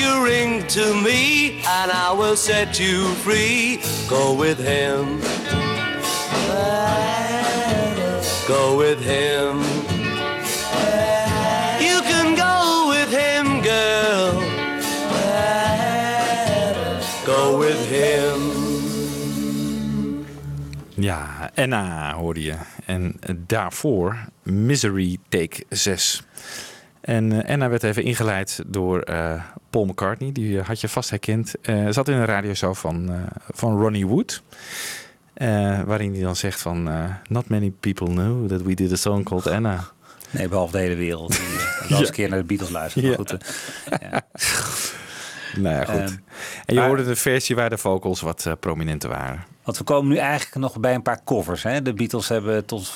you ring to me, and I will set you free. Go with him. Go with him. You can go with him, girl. Go with him. Ja, Anna hoorde je. En daarvoor Misery Take 6. En eh, Anna werd even ingeleid door eh, Paul McCartney. Die eh, had je vast herkend. Zat in een radioshow van, van Ronnie Wood. Waarin hij dan zegt van... Not many people know that we did a song called Anna. Nee, behalve de hele wereld. Die eens <laughs> een keer naar de Beatles luistert. Maar Ja. goed, ja. <laughs> Nou ja, goed. Ehm, en je maar- hoorde de versie waar de vocals wat prominenter waren. Want we komen nu eigenlijk nog bij een paar covers. Hè? De Beatles hebben tot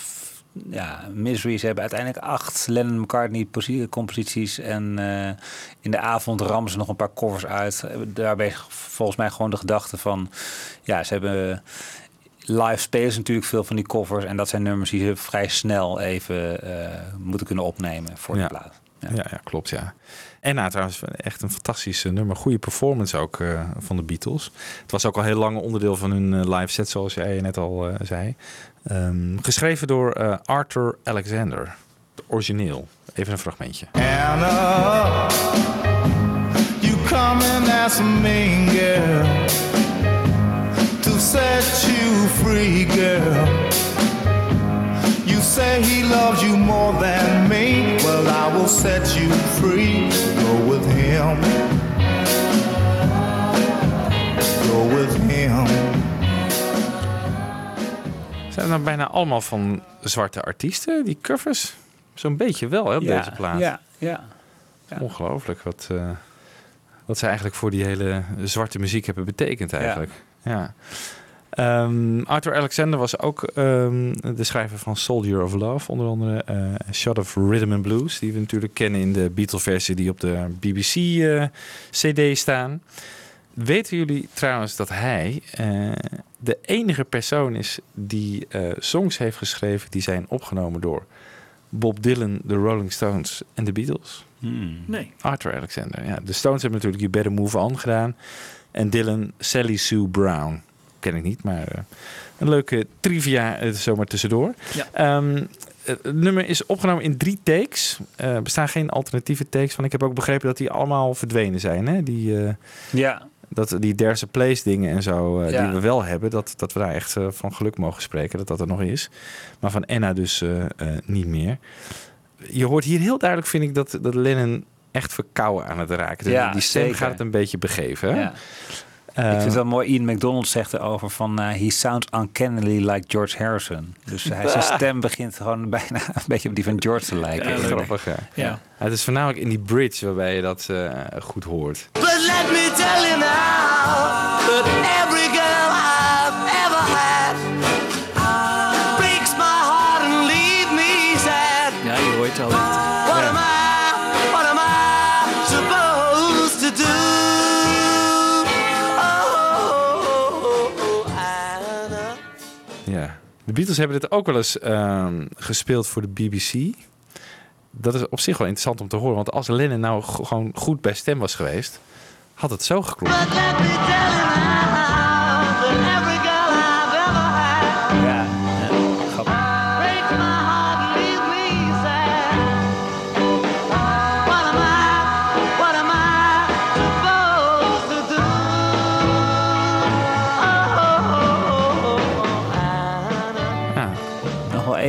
ja, Misery, ze hebben uiteindelijk acht Lennon McCartney posi- composities. En eh, in de avond rammen ze nog een paar covers uit. Daarbij volgens mij gewoon de gedachte van... Ja, ze hebben live spelen ze natuurlijk veel van die covers. En dat zijn nummers die ze vrij snel even eh, moeten kunnen opnemen voor de Ja. plaat. Ja. Ja, klopt, ja. En nou, trouwens, echt een fantastisch eh, nummer. Goede performance ook van de Beatles. Het was ook al heel lang onderdeel van hun live set, zoals jij net al zei. Ehm, geschreven door eh, Arthur Alexander. Het origineel. Even een fragmentje. You come in as a mean girl to set you free, girl. You say he loves you more than me. Well, I will set you free. Go with him. Zijn het nou bijna allemaal van zwarte artiesten, die covers? Zo'n beetje wel, hè, op Ja, deze plaat. ja, ja. Ja. Ongelooflijk wat, eh, wat ze eigenlijk voor die hele zwarte muziek hebben betekend eigenlijk. Ja. Ehm, Arthur Alexander was ook ehm, de schrijver van Soldier of Love, onder andere eh Shot of Rhythm and Blues, die we natuurlijk kennen in de Beatle-versie die op de BBC-CD staan. Weten jullie trouwens dat hij eh, de enige persoon is die eh, songs heeft geschreven die zijn opgenomen door Bob Dylan, de Rolling Stones en de Beatles? Nee. Arthur Alexander. Ja, de Stones hebben natuurlijk You Better Move On gedaan. En Dylan, Sally Sue Brown. Ken ik niet, maar eh, een leuke trivia zomaar tussendoor. Ja. Ehm, het nummer is opgenomen in drie takes. Eh, er bestaan geen alternatieve takes van. Ik heb ook begrepen dat die allemaal verdwenen zijn. Hè? Die, eh, Ja. Dat, die a Place dingen en zo, eh, Ja. die we wel hebben. Dat, dat we daar echt eh, van geluk mogen spreken dat dat er nog is. Maar van Anna dus eh, niet meer. Je hoort hier heel duidelijk, vind ik, dat, dat Lennon echt verkouden aan het raken. Ja, die stem zeker. gaat het een beetje begeven. Ja. Eh, ik vind het wel mooi, Ian McDonald zegt erover van... eh, he sounds uncannily like George Harrison. Dus hij, zijn <laughs> stem begint gewoon <laughs> bijna een beetje op die van George te lijken. Ja, grappig, ja. Ja. Het is voornamelijk in die bridge waarbij je dat eh, goed hoort. But let me tell you now De Beatles hebben dit ook wel eens ehm, gespeeld voor de BBC. Dat is op zich wel interessant om te horen. Want als Lennon nou gewoon goed bij stem was geweest, had het zo geklonken.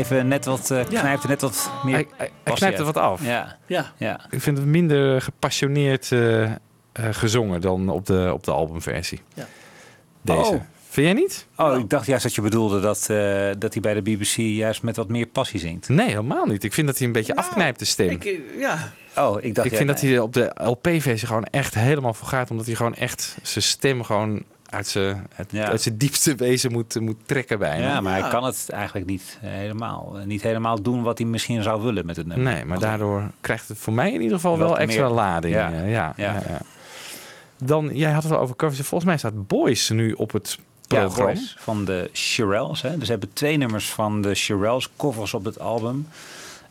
Even net wat, eh knijpt er net wat meer Hij, hij, hij er wat af. Ja, Ja. ja. Ik vind het minder gepassioneerd eh, eh, gezongen dan op de, op de albumversie. Ja. Deze. Oh. Vind jij niet? Oh, ik dacht juist dat je bedoelde dat, eh, dat hij bij de BBC juist met wat meer passie zingt. Nee, helemaal niet. Ik vind dat hij een beetje afknijpt, de stem. Ik, eh, ja. Oh, ik dacht... ik vind dat hij op de LP-versie gewoon echt helemaal voor gaat. Omdat hij gewoon echt zijn stem gewoon uit zijn, uit, Ja. uit zijn diepste wezen moet, moet trekken bijna. Ja, maar Ja. hij kan het eigenlijk niet eh, helemaal. eh, Niet helemaal doen wat hij misschien zou willen met het nummer. Nee, maar daardoor krijgt het voor mij in ieder geval Wat wel extra meer- lading. Ja. Ja. Ja, Ja. ja, ja. Dan, jij had het al over covers. Volgens mij staat Boys nu op het programma. Boys van de Shirelles. Hè. Dus ze hebben twee nummers van de Shirelles covers op het album.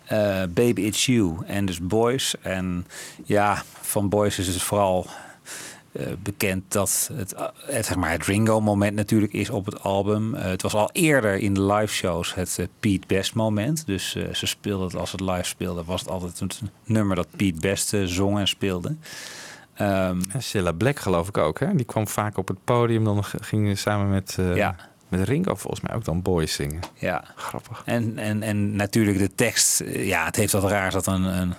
Eh, Baby It's You en dus Boys. En ja, van Boys is het vooral eh, bekend dat het, eh, het, zeg maar, het Ringo-moment natuurlijk is op het album. Eh, het was al eerder in de live shows het eh, Pete Best moment. Dus eh, ze speelden het als het live speelde, was het altijd een nummer dat Pete Best eh, zong en speelde. En Cilla Black geloof ik ook. Hè? Die kwam vaak op het podium. Dan ging ze samen met, eh, Ja. met Ringo volgens mij ook dan Boys zingen. Ja. Grappig. En, en, en natuurlijk de tekst, eh, ja, het heeft wat raars dat een, een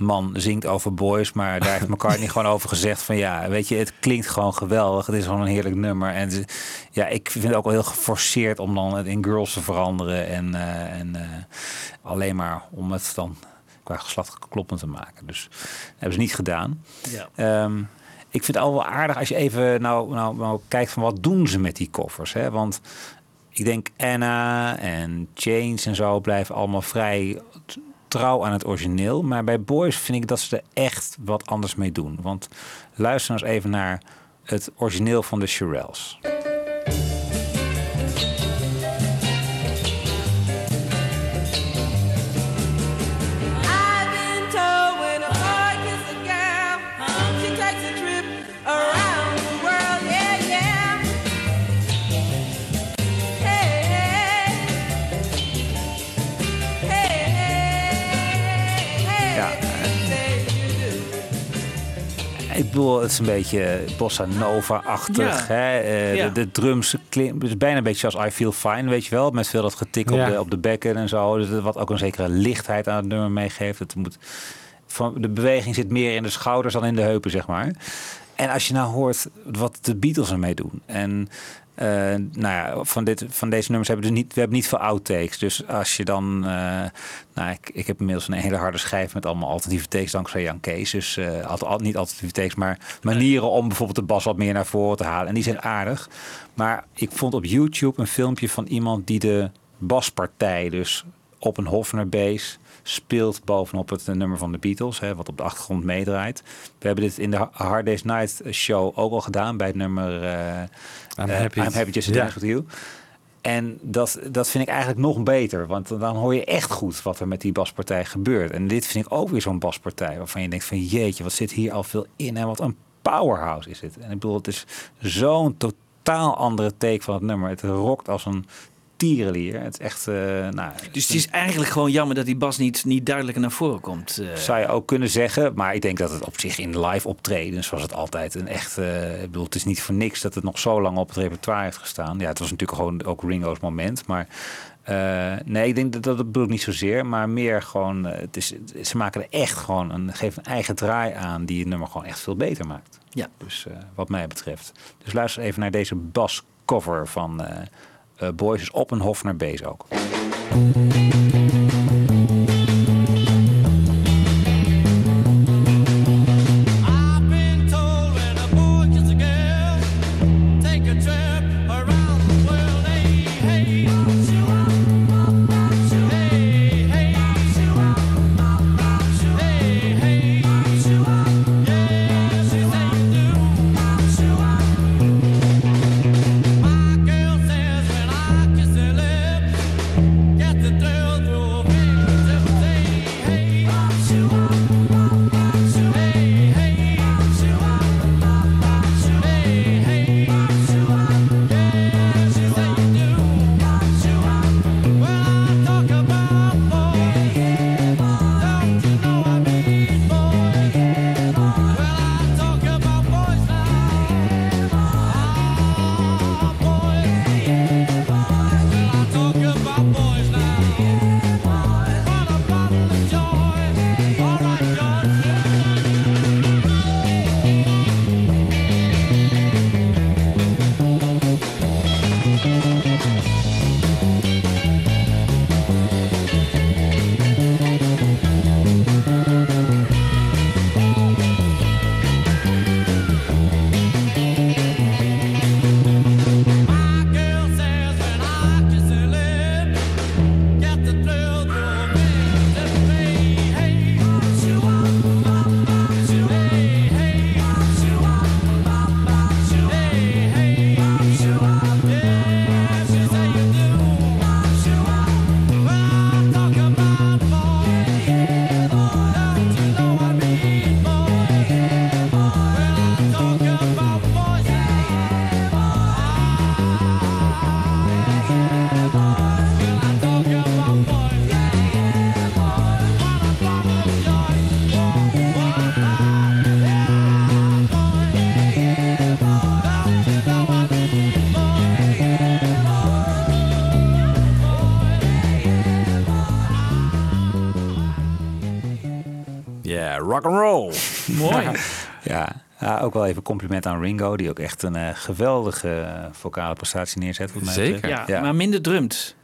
man zingt over boys, maar daar heeft McCartney <laughs> gewoon over gezegd van ja, weet je, het klinkt gewoon geweldig, het is gewoon een heerlijk nummer. En ja, ik vind het ook wel heel geforceerd om dan het in girls te veranderen en, eh, en eh, alleen maar om het dan qua geslacht kloppend te maken. Dus dat hebben ze niet gedaan. Ja. Ehm, ik vind het al wel aardig als je even nou, nou, nou kijkt van wat doen ze met die koffers. Hè? Want ik denk Anna en Chains en zo blijven allemaal vrij trouw aan het origineel. Maar bij Boys vind ik dat ze er echt wat anders mee doen. Want luister nou eens even naar het origineel van de Shirelles. Ik bedoel, het is een beetje bossa nova-achtig. Ja. Hè? Eh, Ja. de, de drums klinken bijna een beetje als I Feel Fine, weet je wel. Met veel dat getik Ja. op, de, op de bekken en zo. Dus wat ook een zekere lichtheid aan het nummer meegeeft. Het moet, van, de beweging zit meer in de schouders dan in de heupen, zeg maar. En als je nou hoort wat de Beatles ermee doen. En eh, nou ja, van, dit, van deze nummers hebben we dus niet, we hebben niet veel outtakes. Dus als je dan, eh, nou, ik, ik heb inmiddels een hele harde schijf met allemaal alternatieve takes dankzij Jan Kees. Dus al, al- niet alternatieve takes, maar manieren om bijvoorbeeld de bas wat meer naar voren te halen. En die zijn aardig. Maar ik vond op YouTube een filmpje van iemand die de baspartij, dus op een Hofner bass, speelt bovenop het nummer van de Beatles, hè, wat op de achtergrond meedraait. We hebben dit in de Hard Day's Night show ook al gedaan bij het nummer eh, I'm eh, happy. I'm happy just to dance with you. En dat, dat vind ik eigenlijk nog beter. Want dan hoor je echt goed wat er met die baspartij gebeurt. En dit vind ik ook weer zo'n baspartij. Waarvan je denkt van jeetje, wat zit hier al veel in. En wat een powerhouse is dit. En ik bedoel, het is zo'n totaal andere take van het nummer. Het rokt als een tierenlier. Het is echt... eh, nou, Dus het is eigenlijk gewoon jammer dat die bas niet, niet duidelijker naar voren komt. eh. zou je ook kunnen zeggen. Maar ik denk dat het op zich in live optredens was het altijd een echt... eh, ik bedoel, het is niet voor niks dat het nog zo lang op het repertoire heeft gestaan. Ja, het was natuurlijk gewoon ook Ringo's moment. Maar nee, ik denk dat dat bedoel ik niet zozeer. Maar meer gewoon, het is, ze maken er echt gewoon een, geven een eigen draai aan... die het nummer gewoon echt veel beter maakt. Ja. Dus wat mij betreft. Dus luister even naar deze bascover van Boys. Dus op een Hofner Bass ook. Rock and roll. <laughs> Mooi. ja. Ja, ook wel even compliment aan Ringo, die ook echt een eh, geweldige eh, vocale prestatie neerzet. wat mij Zeker. Ja, maar minder drumt.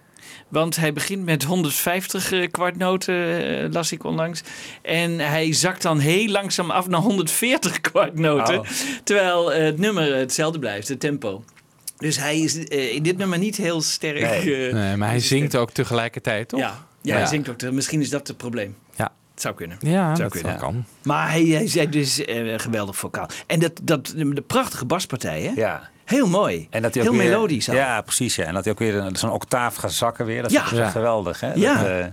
Want hij begint met 150 eh, kwartnoten, las ik onlangs. En hij zakt dan heel langzaam af naar 140 kwartnoten. Oh. Terwijl het nummer hetzelfde blijft, het tempo. Dus hij is in dit nummer niet heel sterk. Nee, nee, maar hij zingt ook tegelijkertijd, toch? Ja, ja, hij zingt ook. te- Misschien is dat het probleem. Het zou kunnen. Ja, Het zou dat kunnen. kan. Maar hij, hij zei dus eh, geweldig vocaal. En dat, dat, de prachtige baspartij, hè? Ja. Heel mooi. En dat hij Heel weer, melodisch. Ja, precies. Ja. En dat hij ook weer een- zo'n octaaf gaat zakken weer. Dat Ja. is Ja. geweldig. Hè? Ja. Dat, eh.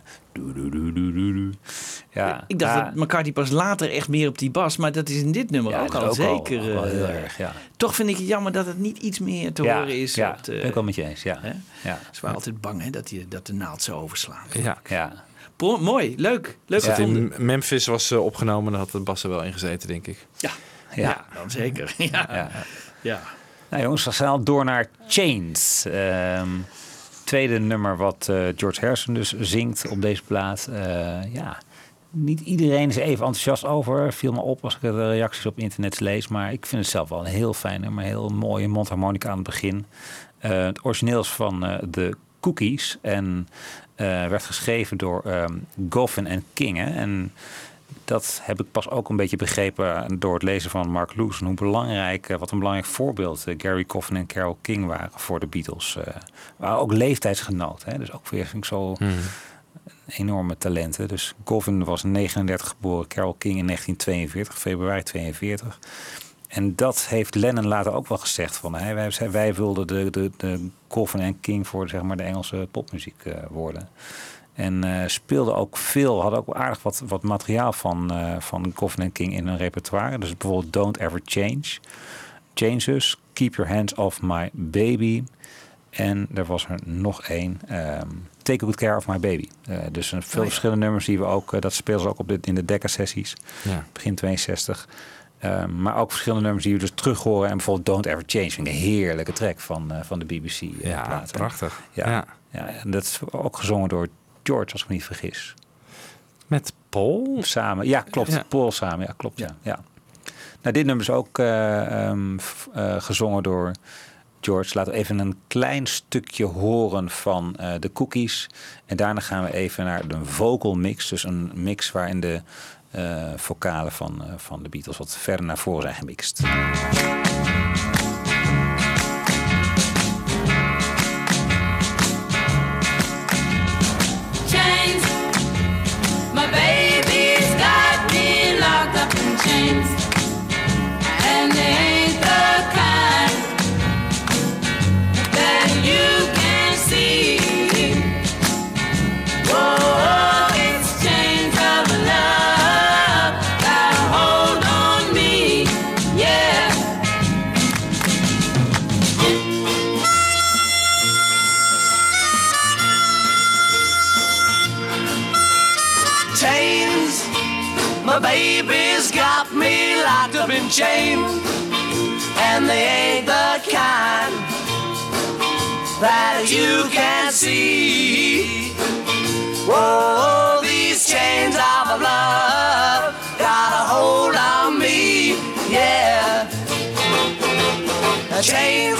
Ja. Ik dacht ja. dat McCartney pas later echt meer op die bas, maar dat is in dit nummer Ja, ook al ook zeker. eh, heel erg, ja. Toch vind ik het jammer dat het niet iets meer te Ja, horen is. ja, op de- ben ik wel met je eens. Ja. Hè? Ja. Ze waren altijd bang hè, dat, die, dat de naald zou overslaan. Ja. Ja. Mooi, leuk. Leuk in Memphis was eh, opgenomen, dan had de bas er wel in gezeten, denk ik. Ja. Ja. Ja, dan zeker. <laughs> Ja. Ja. Ja. Nou jongens, we snel door naar Chains. Ehm, tweede nummer wat eh, George Harrison dus zingt op deze plaat. Eh, ja, niet iedereen is even enthousiast over. Viel me op als ik de reacties op internet lees. Maar ik vind het zelf wel een heel fijn nummer. Heel mooie mondharmonica aan het begin. Eh, het origineel is van eh The Cookies. En werd geschreven door ehm Goffin en King. Hè? En dat heb ik pas ook een beetje begrepen door het lezen van Mark Lewis. Hoe belangrijk, eh, wat een belangrijk voorbeeld eh, Gary Coffin en Carole King waren voor de Beatles. eh waren ook leeftijdsgenoten. Hè? Dus ook weer vind ik zo enorme talenten. Dus Goffin was in 39 geboren, Carole King in 1942, februari 42. En dat heeft Lennon later ook wel gezegd. Van, hè, wij, wij wilden de, de, de Coffin en King voor zeg maar, de Engelse popmuziek eh, worden. En eh speelde ook veel, hadden ook aardig wat, wat materiaal van, eh van Coffin en King in hun repertoire. Dus bijvoorbeeld Don't Ever Change. Changes, Keep Your Hands Off My Baby. En er was er nog één. ehm, Take Good Care of My Baby. Eh, dus een veel ja. verschillende nummers die we ook... dat spelen ze ook op de, in de Decca-sessies. Ja. Begin 62. Ehm, maar ook verschillende nummers die we dus terug horen. En bijvoorbeeld Don't Ever Change. Een heerlijke track van, eh, van de BBC. eh, Ja, plaat, prachtig. Ja. Ja. Ja. en dat is ook gezongen door George, als ik me niet vergis. Met Paul? Samen, ja, klopt. Ja. Paul samen, ja, klopt. Ja. Ja. Nou, dit nummer is ook eh, ehm, eh, gezongen door George. Laten we even een klein stukje horen van de cookies. En daarna gaan we even naar de vocal mix. Dus een mix waarin de vocalen van, eh, van de Beatles wat verder naar voren zijn gemixt. chains. My baby's got me locked up in chains, and they ain't the kind that you can see. Whoa, these chains of love got a hold on me, yeah. Chains,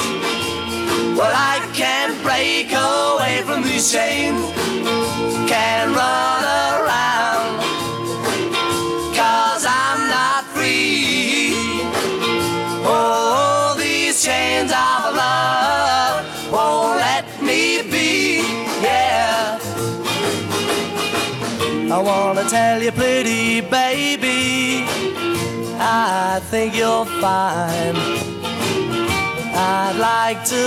well, I can't break away from these chains I tell you, pretty baby I think you're fine I'd like to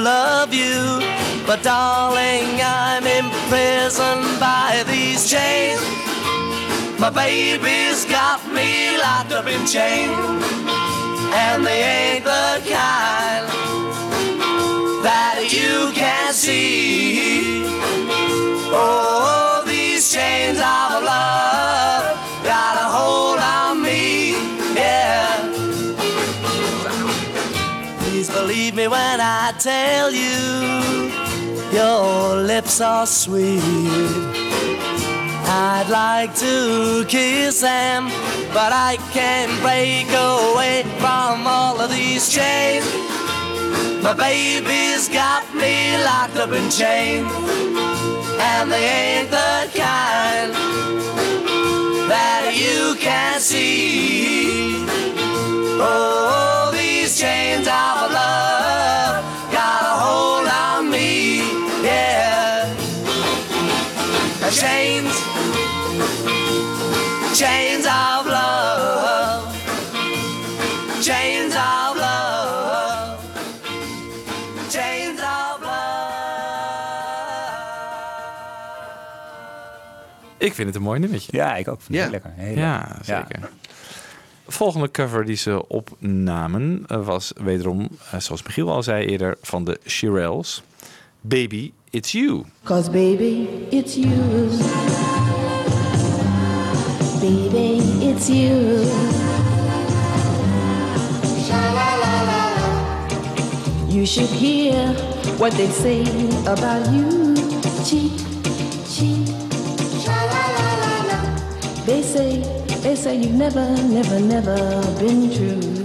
love you, but darling, I'm imprisoned by these chains. My baby's got me locked up in chains, and they ain't the kind that you can see. Oh, chains of love got a hold on me, yeah. Please believe me when I tell you your lips are sweet I'd like to kiss them, but I can't break away from all of these chains. My baby's got me locked up in chains, and they ain't the kind that you can see. Oh, these chains of love got a hold on me, yeah. Chains, chains of Ik vind het een mooi nummertje. Ja, ik ook. Vind Ja. het lekker. Heel Ja, lekker. zeker. Volgende cover die ze opnamen eh, was wederom, eh, zoals Michiel al zei eerder, van de Shirelles. Baby, It's You. Cause baby, it's you. Baby, it's you. You should hear what they say about you. Cheat, cheat. They say, they say you've never, never, never been true.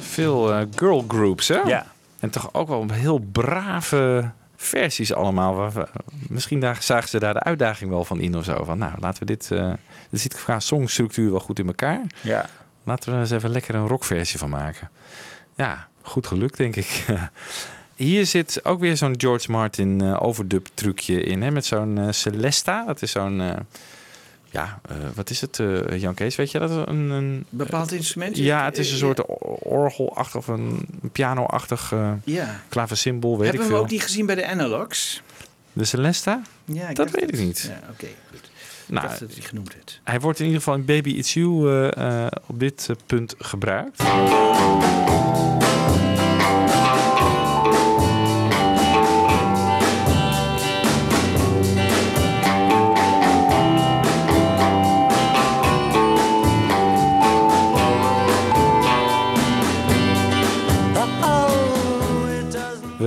Veel eh, girl groups, hè? Ja. En toch ook wel heel brave versies allemaal. Waar we- Misschien daar, zagen ze daar de uitdaging wel van in of zo. Van, nou, laten we dit... eh dit zit qua songstructuur wel goed in elkaar. Ja. Laten we er eens even lekker een rockversie van maken. Ja, goed gelukt, denk ik. <laughs> Hier zit ook weer zo'n George Martin eh, overdub trucje in. Hè? Met zo'n Celesta. Dat is zo'n... ja, eh, wat is het, eh, Jan Kees? Weet je dat? Een, een Bepaald instrument? Ja, het is een Eh, soort or- orgelachtig of een piano-achtig eh Ja. klaversymbol, weet Hebben ik we veel. ook niet gezien bij de Analogs? De Celesta? Ja, ik dat weet ik niet. Ja, oké. goed. Nou, dat hij genoemd werd. Hij wordt in ieder geval in Baby It's You op dit punt gebruikt.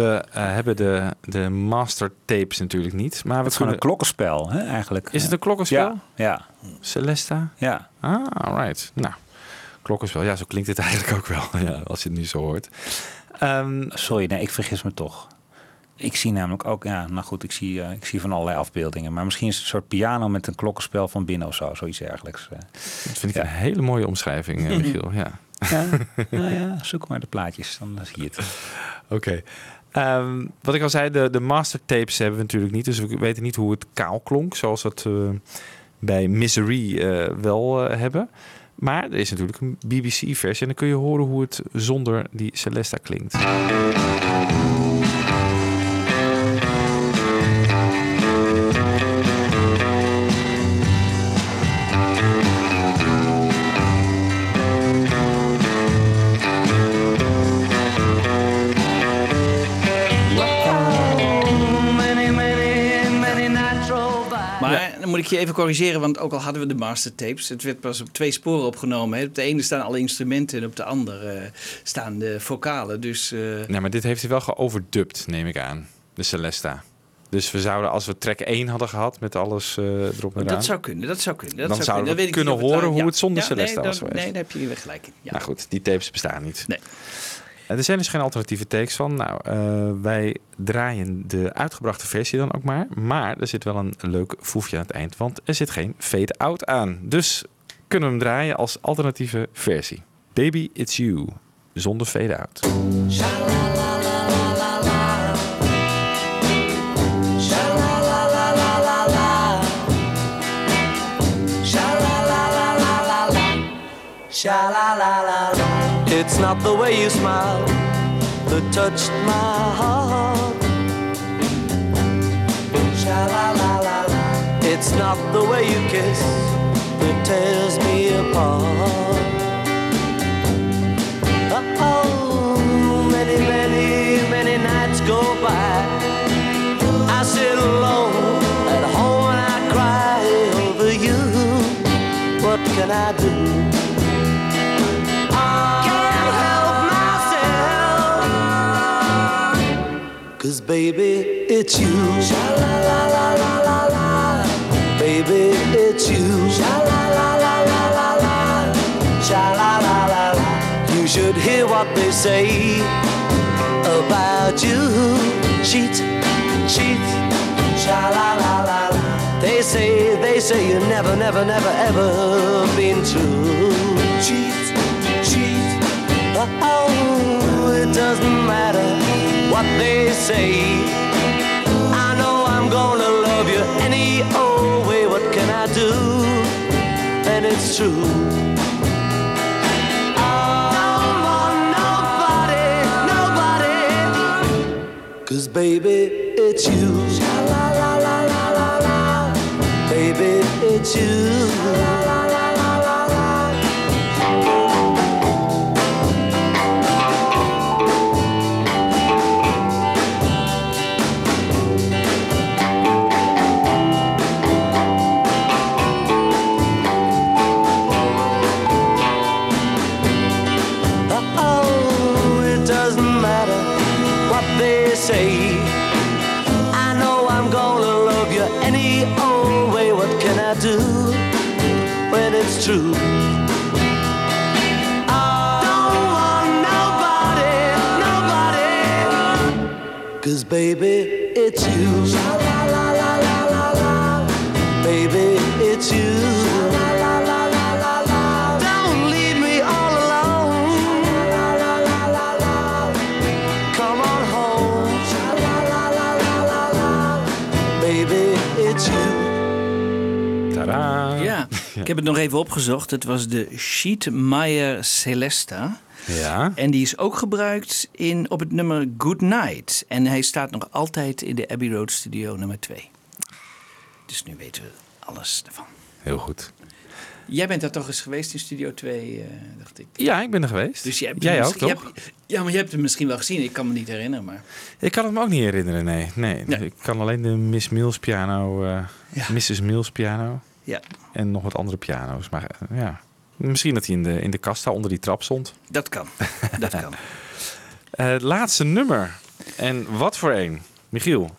We eh, hebben de, de master tapes natuurlijk niet. Maar we Het is gewoon een klokkenspel, hè, eigenlijk. Is het een klokkenspel? Ja. ja. Celesta? Ja. Ah, alright. Nou, klokkenspel. Ja, zo klinkt het <laughs> eigenlijk ook wel, ja, als je het nu zo hoort. Ehm, Sorry, nee, ik vergis me toch. Ik zie namelijk ook, ja, nou goed, ik zie, eh, ik zie van allerlei afbeeldingen. Maar misschien is het een soort piano met een klokkenspel van binnen of zo, zoiets dergelijks. eh. Dat vind ik een hele mooie omschrijving, eh, Michiel. Ja. Ja, <laughs> nou ja, zoek maar de plaatjes, dan zie je het. Oké. Ehm, wat ik al zei, de, de mastertapes hebben we natuurlijk niet. Dus we weten niet hoe het kaal klonk, zoals we het eh, bij Misery eh, wel eh, hebben. Maar er is natuurlijk een BBC-versie. En dan kun je horen hoe het zonder die Celesta klinkt. Ik je even corrigeren, want ook al hadden we de mastertapes, het werd pas op twee sporen opgenomen. Hè. Op de ene staan alle instrumenten en op de andere eh, staan de vocalen. Dus eh, Nee, maar dit heeft hij wel geoverdubt, neem ik aan. De Celesta. Dus we zouden, als we track 1 hadden gehad met alles eh, erop en eraan... dat zou kunnen, dat zou kunnen. Dat Dan zou zouden we kunnen, ik kunnen horen hoe het zonder ja, Celesta nee, was dan- geweest. Nee, daar heb je weer gelijk in. Ja. Nou goed, die tapes bestaan niet. Nee. Er zijn dus geen alternatieve takes van. Nou, eh, wij draaien de uitgebrachte versie dan ook maar. Maar er zit wel een leuk foefje aan het eind, want er zit geen fade-out aan. Dus kunnen we hem draaien als alternatieve versie. Baby, it's you. Zonder fade-out. Sha la la la la. It's not the way you smile that touched my heart. Sha la la la la. It's not the way you kiss that tears me apart. Oh, many, many, many nights go by. I sit alone at home and I cry over you. What can I do? Baby, it's you. Baby, it's you. You should hear what they say about you. Cheat, cheat. They say, they say you never, never, never, ever been true. Cheat, cheat. Oh, it doesn't matter what they say. I know I'm gonna love you any old way. What can I do? And it's true. Cause baby, it's you. La la la la la la. Baby, it's you. La la la true? Ik heb het nog even opgezocht. Het was de Sheet Meyer Celesta. Ja. En die is ook gebruikt in, op het nummer Good Night. En hij staat nog altijd in de Abbey Road Studio nummer 2. Dus nu weten we alles ervan. Heel goed. Jij bent daar toch eens geweest in Studio 2, eh, dacht ik. Ja, ik ben er geweest. Dus jij, hebt Jij ook, toch? hebt- ja, maar je hebt hem misschien wel gezien. Ik kan me niet herinneren, maar... Ik kan het me ook niet herinneren, nee. nee. Ik kan alleen de Miss Mills piano, eh, Mrs. Mills piano. Ja. En nog wat andere piano's. Maar eh, ja, misschien dat hij in de, in de kast daar onder die trap stond. Dat kan. <laughs> Dat kan. Eh, het laatste nummer. En wat voor een? Michiel.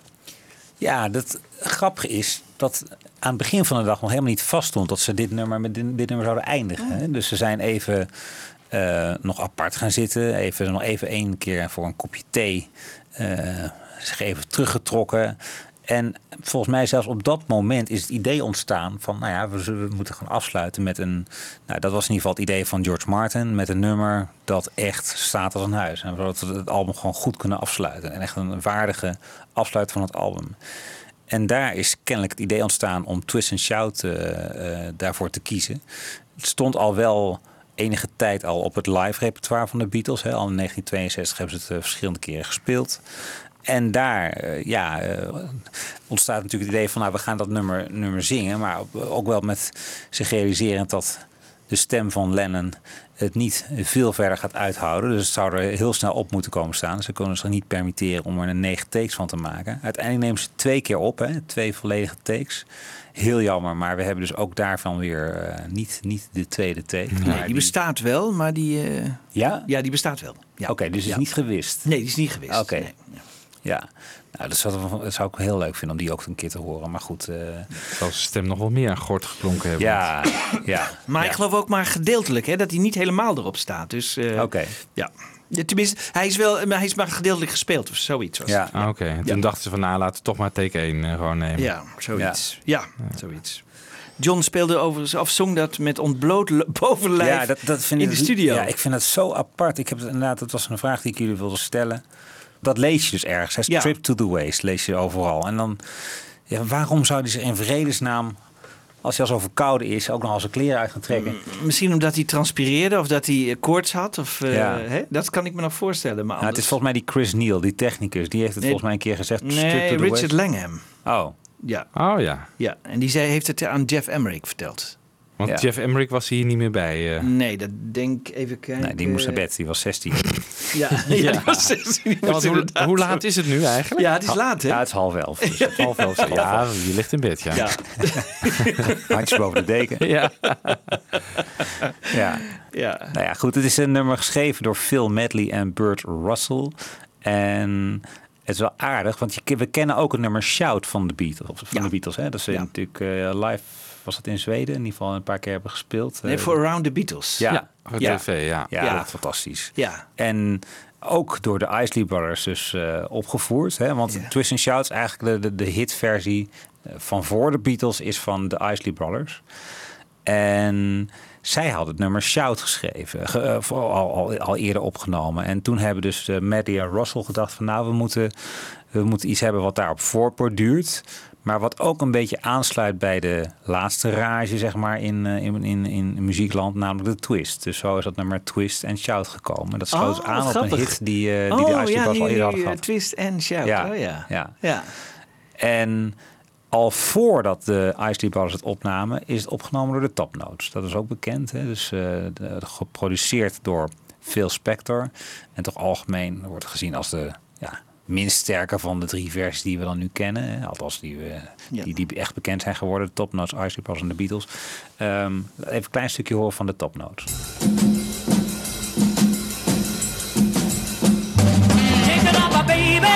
Ja, dat grappige is dat aan het begin van de dag nog helemaal niet vaststond dat ze dit nummer met dit, dit nummer zouden eindigen. hè. Dus ze zijn even eh, nog apart gaan zitten, even nog even één keer voor een kopje thee eh, zich even teruggetrokken. En volgens mij zelfs op dat moment is het idee ontstaan van, nou ja, we, we moeten gaan afsluiten met een, nou dat was in ieder geval het idee van George Martin, met een nummer dat echt staat als een huis. En zodat we het album gewoon goed kunnen afsluiten. En echt een waardige afsluit van het album. En daar is kennelijk het idee ontstaan om Twist and Shout eh, eh, daarvoor te kiezen. Het stond al wel enige tijd al op het live repertoire van de Beatles. Hè. Al in 1962 hebben ze het eh, verschillende keren gespeeld. En daar eh, ja, eh, ontstaat natuurlijk het idee van... nou, we gaan dat nummer, nummer zingen. Maar ook- wel met zich realiserend dat de stem van Lennon het niet veel verder gaat uithouden. Dus het zou er heel snel op moeten komen staan. Ze kunnen zich niet permitteren om er een negen takes van te maken. Uiteindelijk nemen ze twee keer op, hè? twee volledige takes. Heel jammer, maar we hebben dus ook daarvan weer eh, niet, niet de tweede take. Nee, die bestaat wel, maar die... Ja? Ja, die bestaat wel. Ja. Oké, dus is niet gewist. Nee, die is niet gewist. Oké. Nee. Ja, nou, dat, zou, dat zou ik heel leuk vinden om die ook een keer te horen. Maar goed. eh, Zal zijn stem nog wel meer aan gort geklonken hebben. ja, ja. Maar ja. ik geloof ook maar gedeeltelijk, hè, dat hij niet helemaal erop staat. Dus, eh, Oké. Ja. Ja, Tenminste, hij is, wel, maar hij is maar gedeeltelijk gespeeld of zoiets. Was Ja. Ah, Oké, En toen dachten ze van nou laten we toch maar take 1 eh, gewoon nemen. Ja, zoiets. Ja, zoiets. John speelde overigens, of zong dat met ontbloot <laughs> bovenlijf Ja, dat, dat vind in ik, de studio. Ja, ik vind dat zo apart. Ik heb het inderdaad, dat was een vraag die ik jullie wilde stellen. Dat lees je dus ergens. Hè? Ja. Trip to the Waste lees je overal. En dan, ja, waarom zou hij zich in vredesnaam, als hij al zo verkouden is, ook nog al zijn kleren uit gaan trekken? Misschien omdat hij transpireerde of dat hij eh, koorts had. Of, eh, hè? Dat kan ik me nog voorstellen. Maar Nou, het is volgens mij die Chris Neal, die technicus. Die heeft het Nee, volgens mij een keer gezegd. Strip Nee, Richard. Langham. Oh, Ja. Oh ja. ja, en die zei, heeft het aan Jeff Emmerich verteld. Want Ja. Jeff Emmerich was hier niet meer bij. eh. Nee, dat denk even kijken. nee, die moest naar bed. Die was 16. <laughs> <laughs> Ja, ja. die was 16. Die Ja, want moest hoe, laat is het nu eigenlijk? Ja, het is laat, hè? Ja, het is half elf. Dus <laughs> het half elf. Ja, je ligt in bed, ja. Ja. Handjes boven de deken. Ja. Ja. ja. Nou ja, goed. Het is een nummer geschreven door Phil Medley en Burt Russell. En het is wel aardig, want je, we kennen ook het nummer Shout van de Beatles. Van Ja. de Beatles hè? Dat is Ja. natuurlijk eh, live was dat in Zweden, in ieder geval een paar keer hebben gespeeld. Nee, Eh, voor Around the Beatles. Ja, Ja, voor TV, ja. Ja, Ja. fantastisch. Ja. En ook door de Isley Brothers dus eh, opgevoerd. Hè? Want Twist and Shout is eigenlijk de, de, de hitversie eh, van voor de Beatles is van de Isley Brothers. En zij had het nummer Shout geschreven, ge- voor- al, al, al eerder opgenomen. En toen hebben dus uh, Maddie en Russell gedacht van nou, we moeten, we moeten iets hebben wat daarop voortborduurt. Maar wat ook een beetje aansluit bij de laatste rage, zeg maar, in, eh, in, in, in muziekland, namelijk de twist. Dus zo is dat nummer Twist and Shout gekomen. Dat sloot Oh, aan op grappig. een hit die, eh, die oh, de ja, al eerder hadden die, eh, gehad. Twist and Shout. Ja, Oh ja. ja. ja. En al voordat de Isley Brothers het opnamen, is het opgenomen door de Top Notes. Dat is ook bekend. Hè? Dus de- geproduceerd door Phil Spector. En toch algemeen wordt gezien als de minst sterke van de drie versies die we dan nu kennen. Hè? Althans, die, we, die, die echt bekend zijn geworden. De Top Notes, Isley Brothers en de Beatles. Ehm, even een klein stukje horen van de Top Notes. Take it up, baby.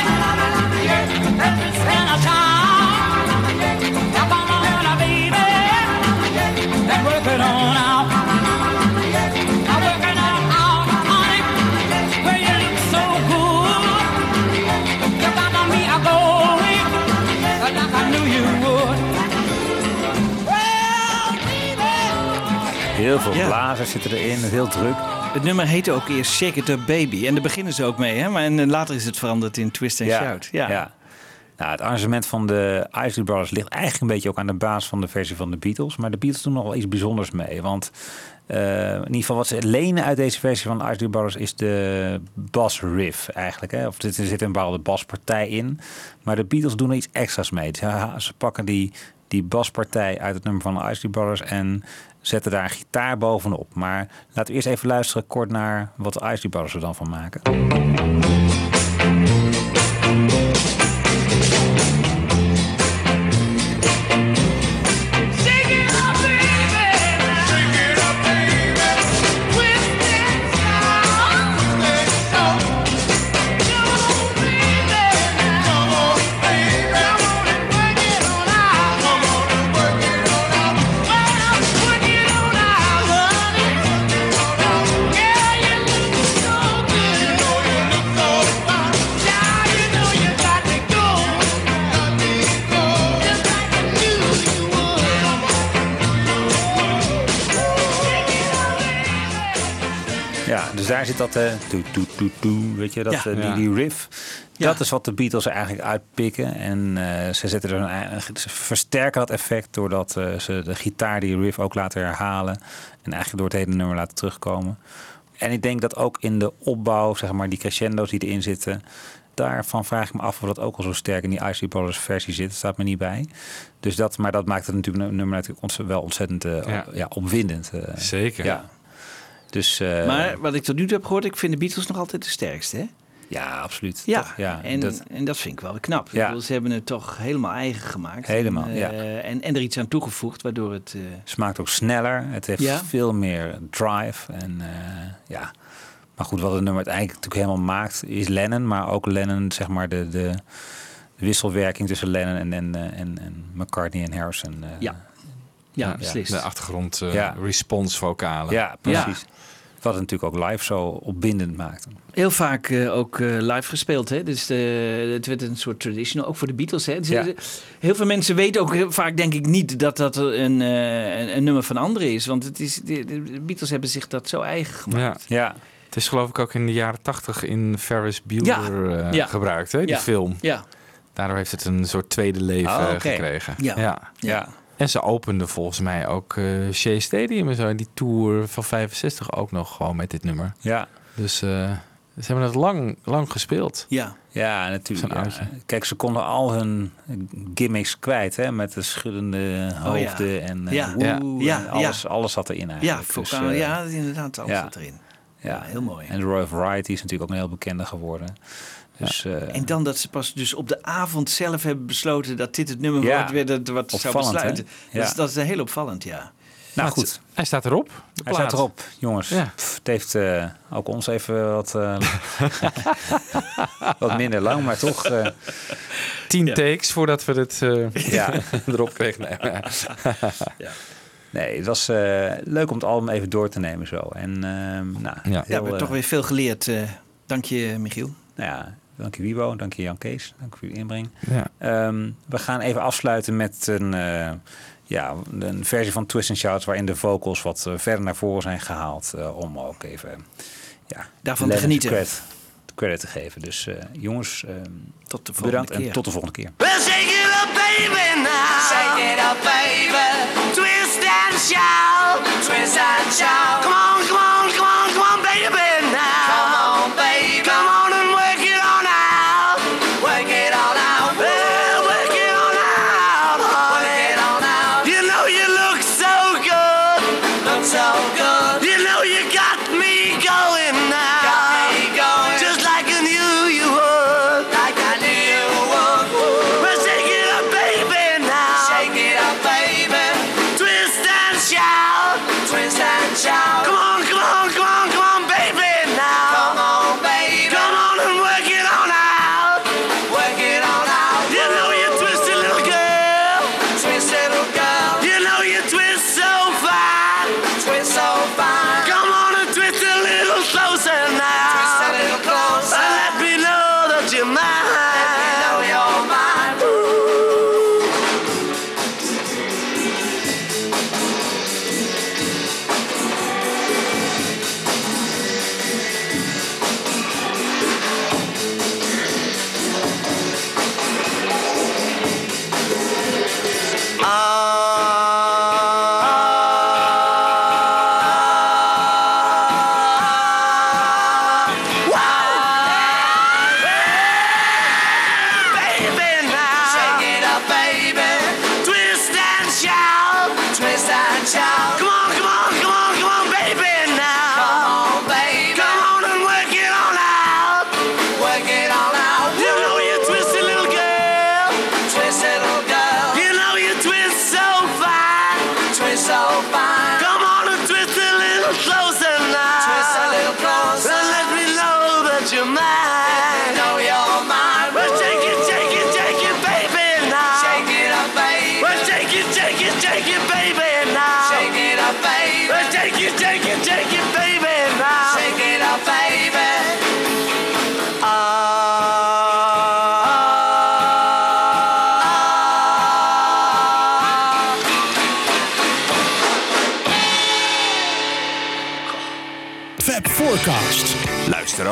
Heel veel Ja. blazers zitten erin, heel druk. Het nummer heette ook eerst Shake It Up Baby. En daar beginnen ze ook mee, hè? Maar en eh, later is het veranderd in Twist and Shout. Ja. Nou, het arrangement van de Isley Brothers ligt eigenlijk een beetje ook aan de basis van de versie van de Beatles. Maar de Beatles doen nog wel iets bijzonders mee. Want eh, in ieder geval wat ze lenen uit deze versie van de Isley Brothers is de bass riff eigenlijk. Hè? Of er zit een bepaalde baspartij in. Maar de Beatles doen er iets extra's mee. Ze, ze pakken die, die baspartij uit het nummer van de Isley Brothers en zetten daar een gitaar bovenop. Maar laten we eerst even luisteren kort naar wat de Isley Brothers er dan van maken. Zit dat, eh toet, toet, toet, toet, weet je, dat, Ja. eh, die, riff. Dat is wat de Beatles er eigenlijk uitpikken. En eh, ze, zetten er een, eigen- ze versterken dat effect doordat eh, ze de gitaar die riff ook laten herhalen. En eigenlijk door het hele nummer laten terugkomen. En ik denk dat ook in de opbouw, zeg maar, die crescendo's die erin zitten. Daarvan vraag ik me af of dat ook al zo sterk in die Isley Brothers versie zit. Dat staat me niet bij. Dus dat, maar dat maakt het natuurlijk een nummer natuurlijk wel ontzettend Ja. ja. opwindend. Zeker. Ja. Dus, eh, Maar wat ik tot nu toe heb gehoord, ik vind de Beatles nog altijd de sterkste, hè? Ja, absoluut. Ja, Toch? ja en, dat, en dat vind ik wel knap. Ik Ja. bedoel, ze hebben het toch helemaal eigen gemaakt. Helemaal, en, ja. eh, en, en er iets aan toegevoegd, waardoor het... eh, smaakt ook sneller. Het heeft Ja. veel meer drive. En ja. Maar goed, wat het nummer uiteindelijk natuurlijk helemaal maakt, is Lennon. Maar ook Lennon, zeg maar, de, de, wisselwerking tussen Lennon en, en, en, en McCartney en Harrison. ja. Ja, beslist. De achtergrond eh, Ja. response vocalen. ja, precies. Wat het natuurlijk ook live zo opbindend maakt. Heel vaak eh, ook eh, live gespeeld. Hè? Dus de, het werd een soort traditional, ook voor de Beatles. Hè? Dus, Ja. Heel veel mensen weten ook vaak, denk ik, niet dat dat een, eh, een, een nummer van anderen is. Want het is, de, de Beatles hebben zich dat zo eigen gemaakt. Ja. Ja, Het is geloof ik ook in de jaren tachtig in Ferris Bueller Ja. eh, Ja. gebruikt, hè, die Ja. film. Ja. Daardoor heeft het een soort tweede leven Oh, oké. gekregen. Ja. ja. Ja. En ze openden volgens mij ook eh Shea Stadium en zo. Die tour van 65 ook nog gewoon met dit nummer. ja. Dus eh, ze hebben het lang, lang gespeeld. Ja. Ja, natuurlijk. Ja. Kijk, ze konden al hun gimmicks kwijt, hè, met de schuddende Oh, ja. hoofden en eh, Ja. woe, Ja. en Ja, alles, ja. alles zat erin Ja, eigenlijk. Dus, vocaal, eh, ja, inderdaad, alles ja. zat erin. ja. Ja, heel mooi. En de Royal Variety is natuurlijk ook een heel bekende geworden. Dus, eh, En dan dat ze pas dus op de avond zelf hebben besloten dat dit het nummer Ja. wordt weer dat wat zou besluiten. hè? Dat, is, Ja. dat is heel opvallend, ja. Nou het- goed. Hij staat erop. De Hij plaat. staat erop, jongens. Ja. Pff, Het heeft eh, ook ons even wat, eh, <laughs> wat minder lang, maar toch. eh, Tien takes voordat we het eh, Ja. <laughs> erop kregen. Nee, Nee, het was eh, leuk om het album even door te nemen zo. En, ehm, nou, Ja. Ja, we hebben toch weer veel geleerd. eh dank je, Michiel. Nou ja, dank je Wibo, dank je Jan Kees, dank voor uw inbreng. Ja. Ehm, we gaan even afsluiten met een, eh, ja, een versie van Twist and Shouts... waarin de vocals wat eh, verder naar voren zijn gehaald... eh, om ook even ja, Daarvan te genieten. Credit, credit te geven. Dus eh, jongens, ehm, Tot de volgende bedankt en keer. tot de volgende keer. Well, shake it up, baby, now. Shake it up, baby. Twist and shout. Twist and shout. Come on, come on, come on,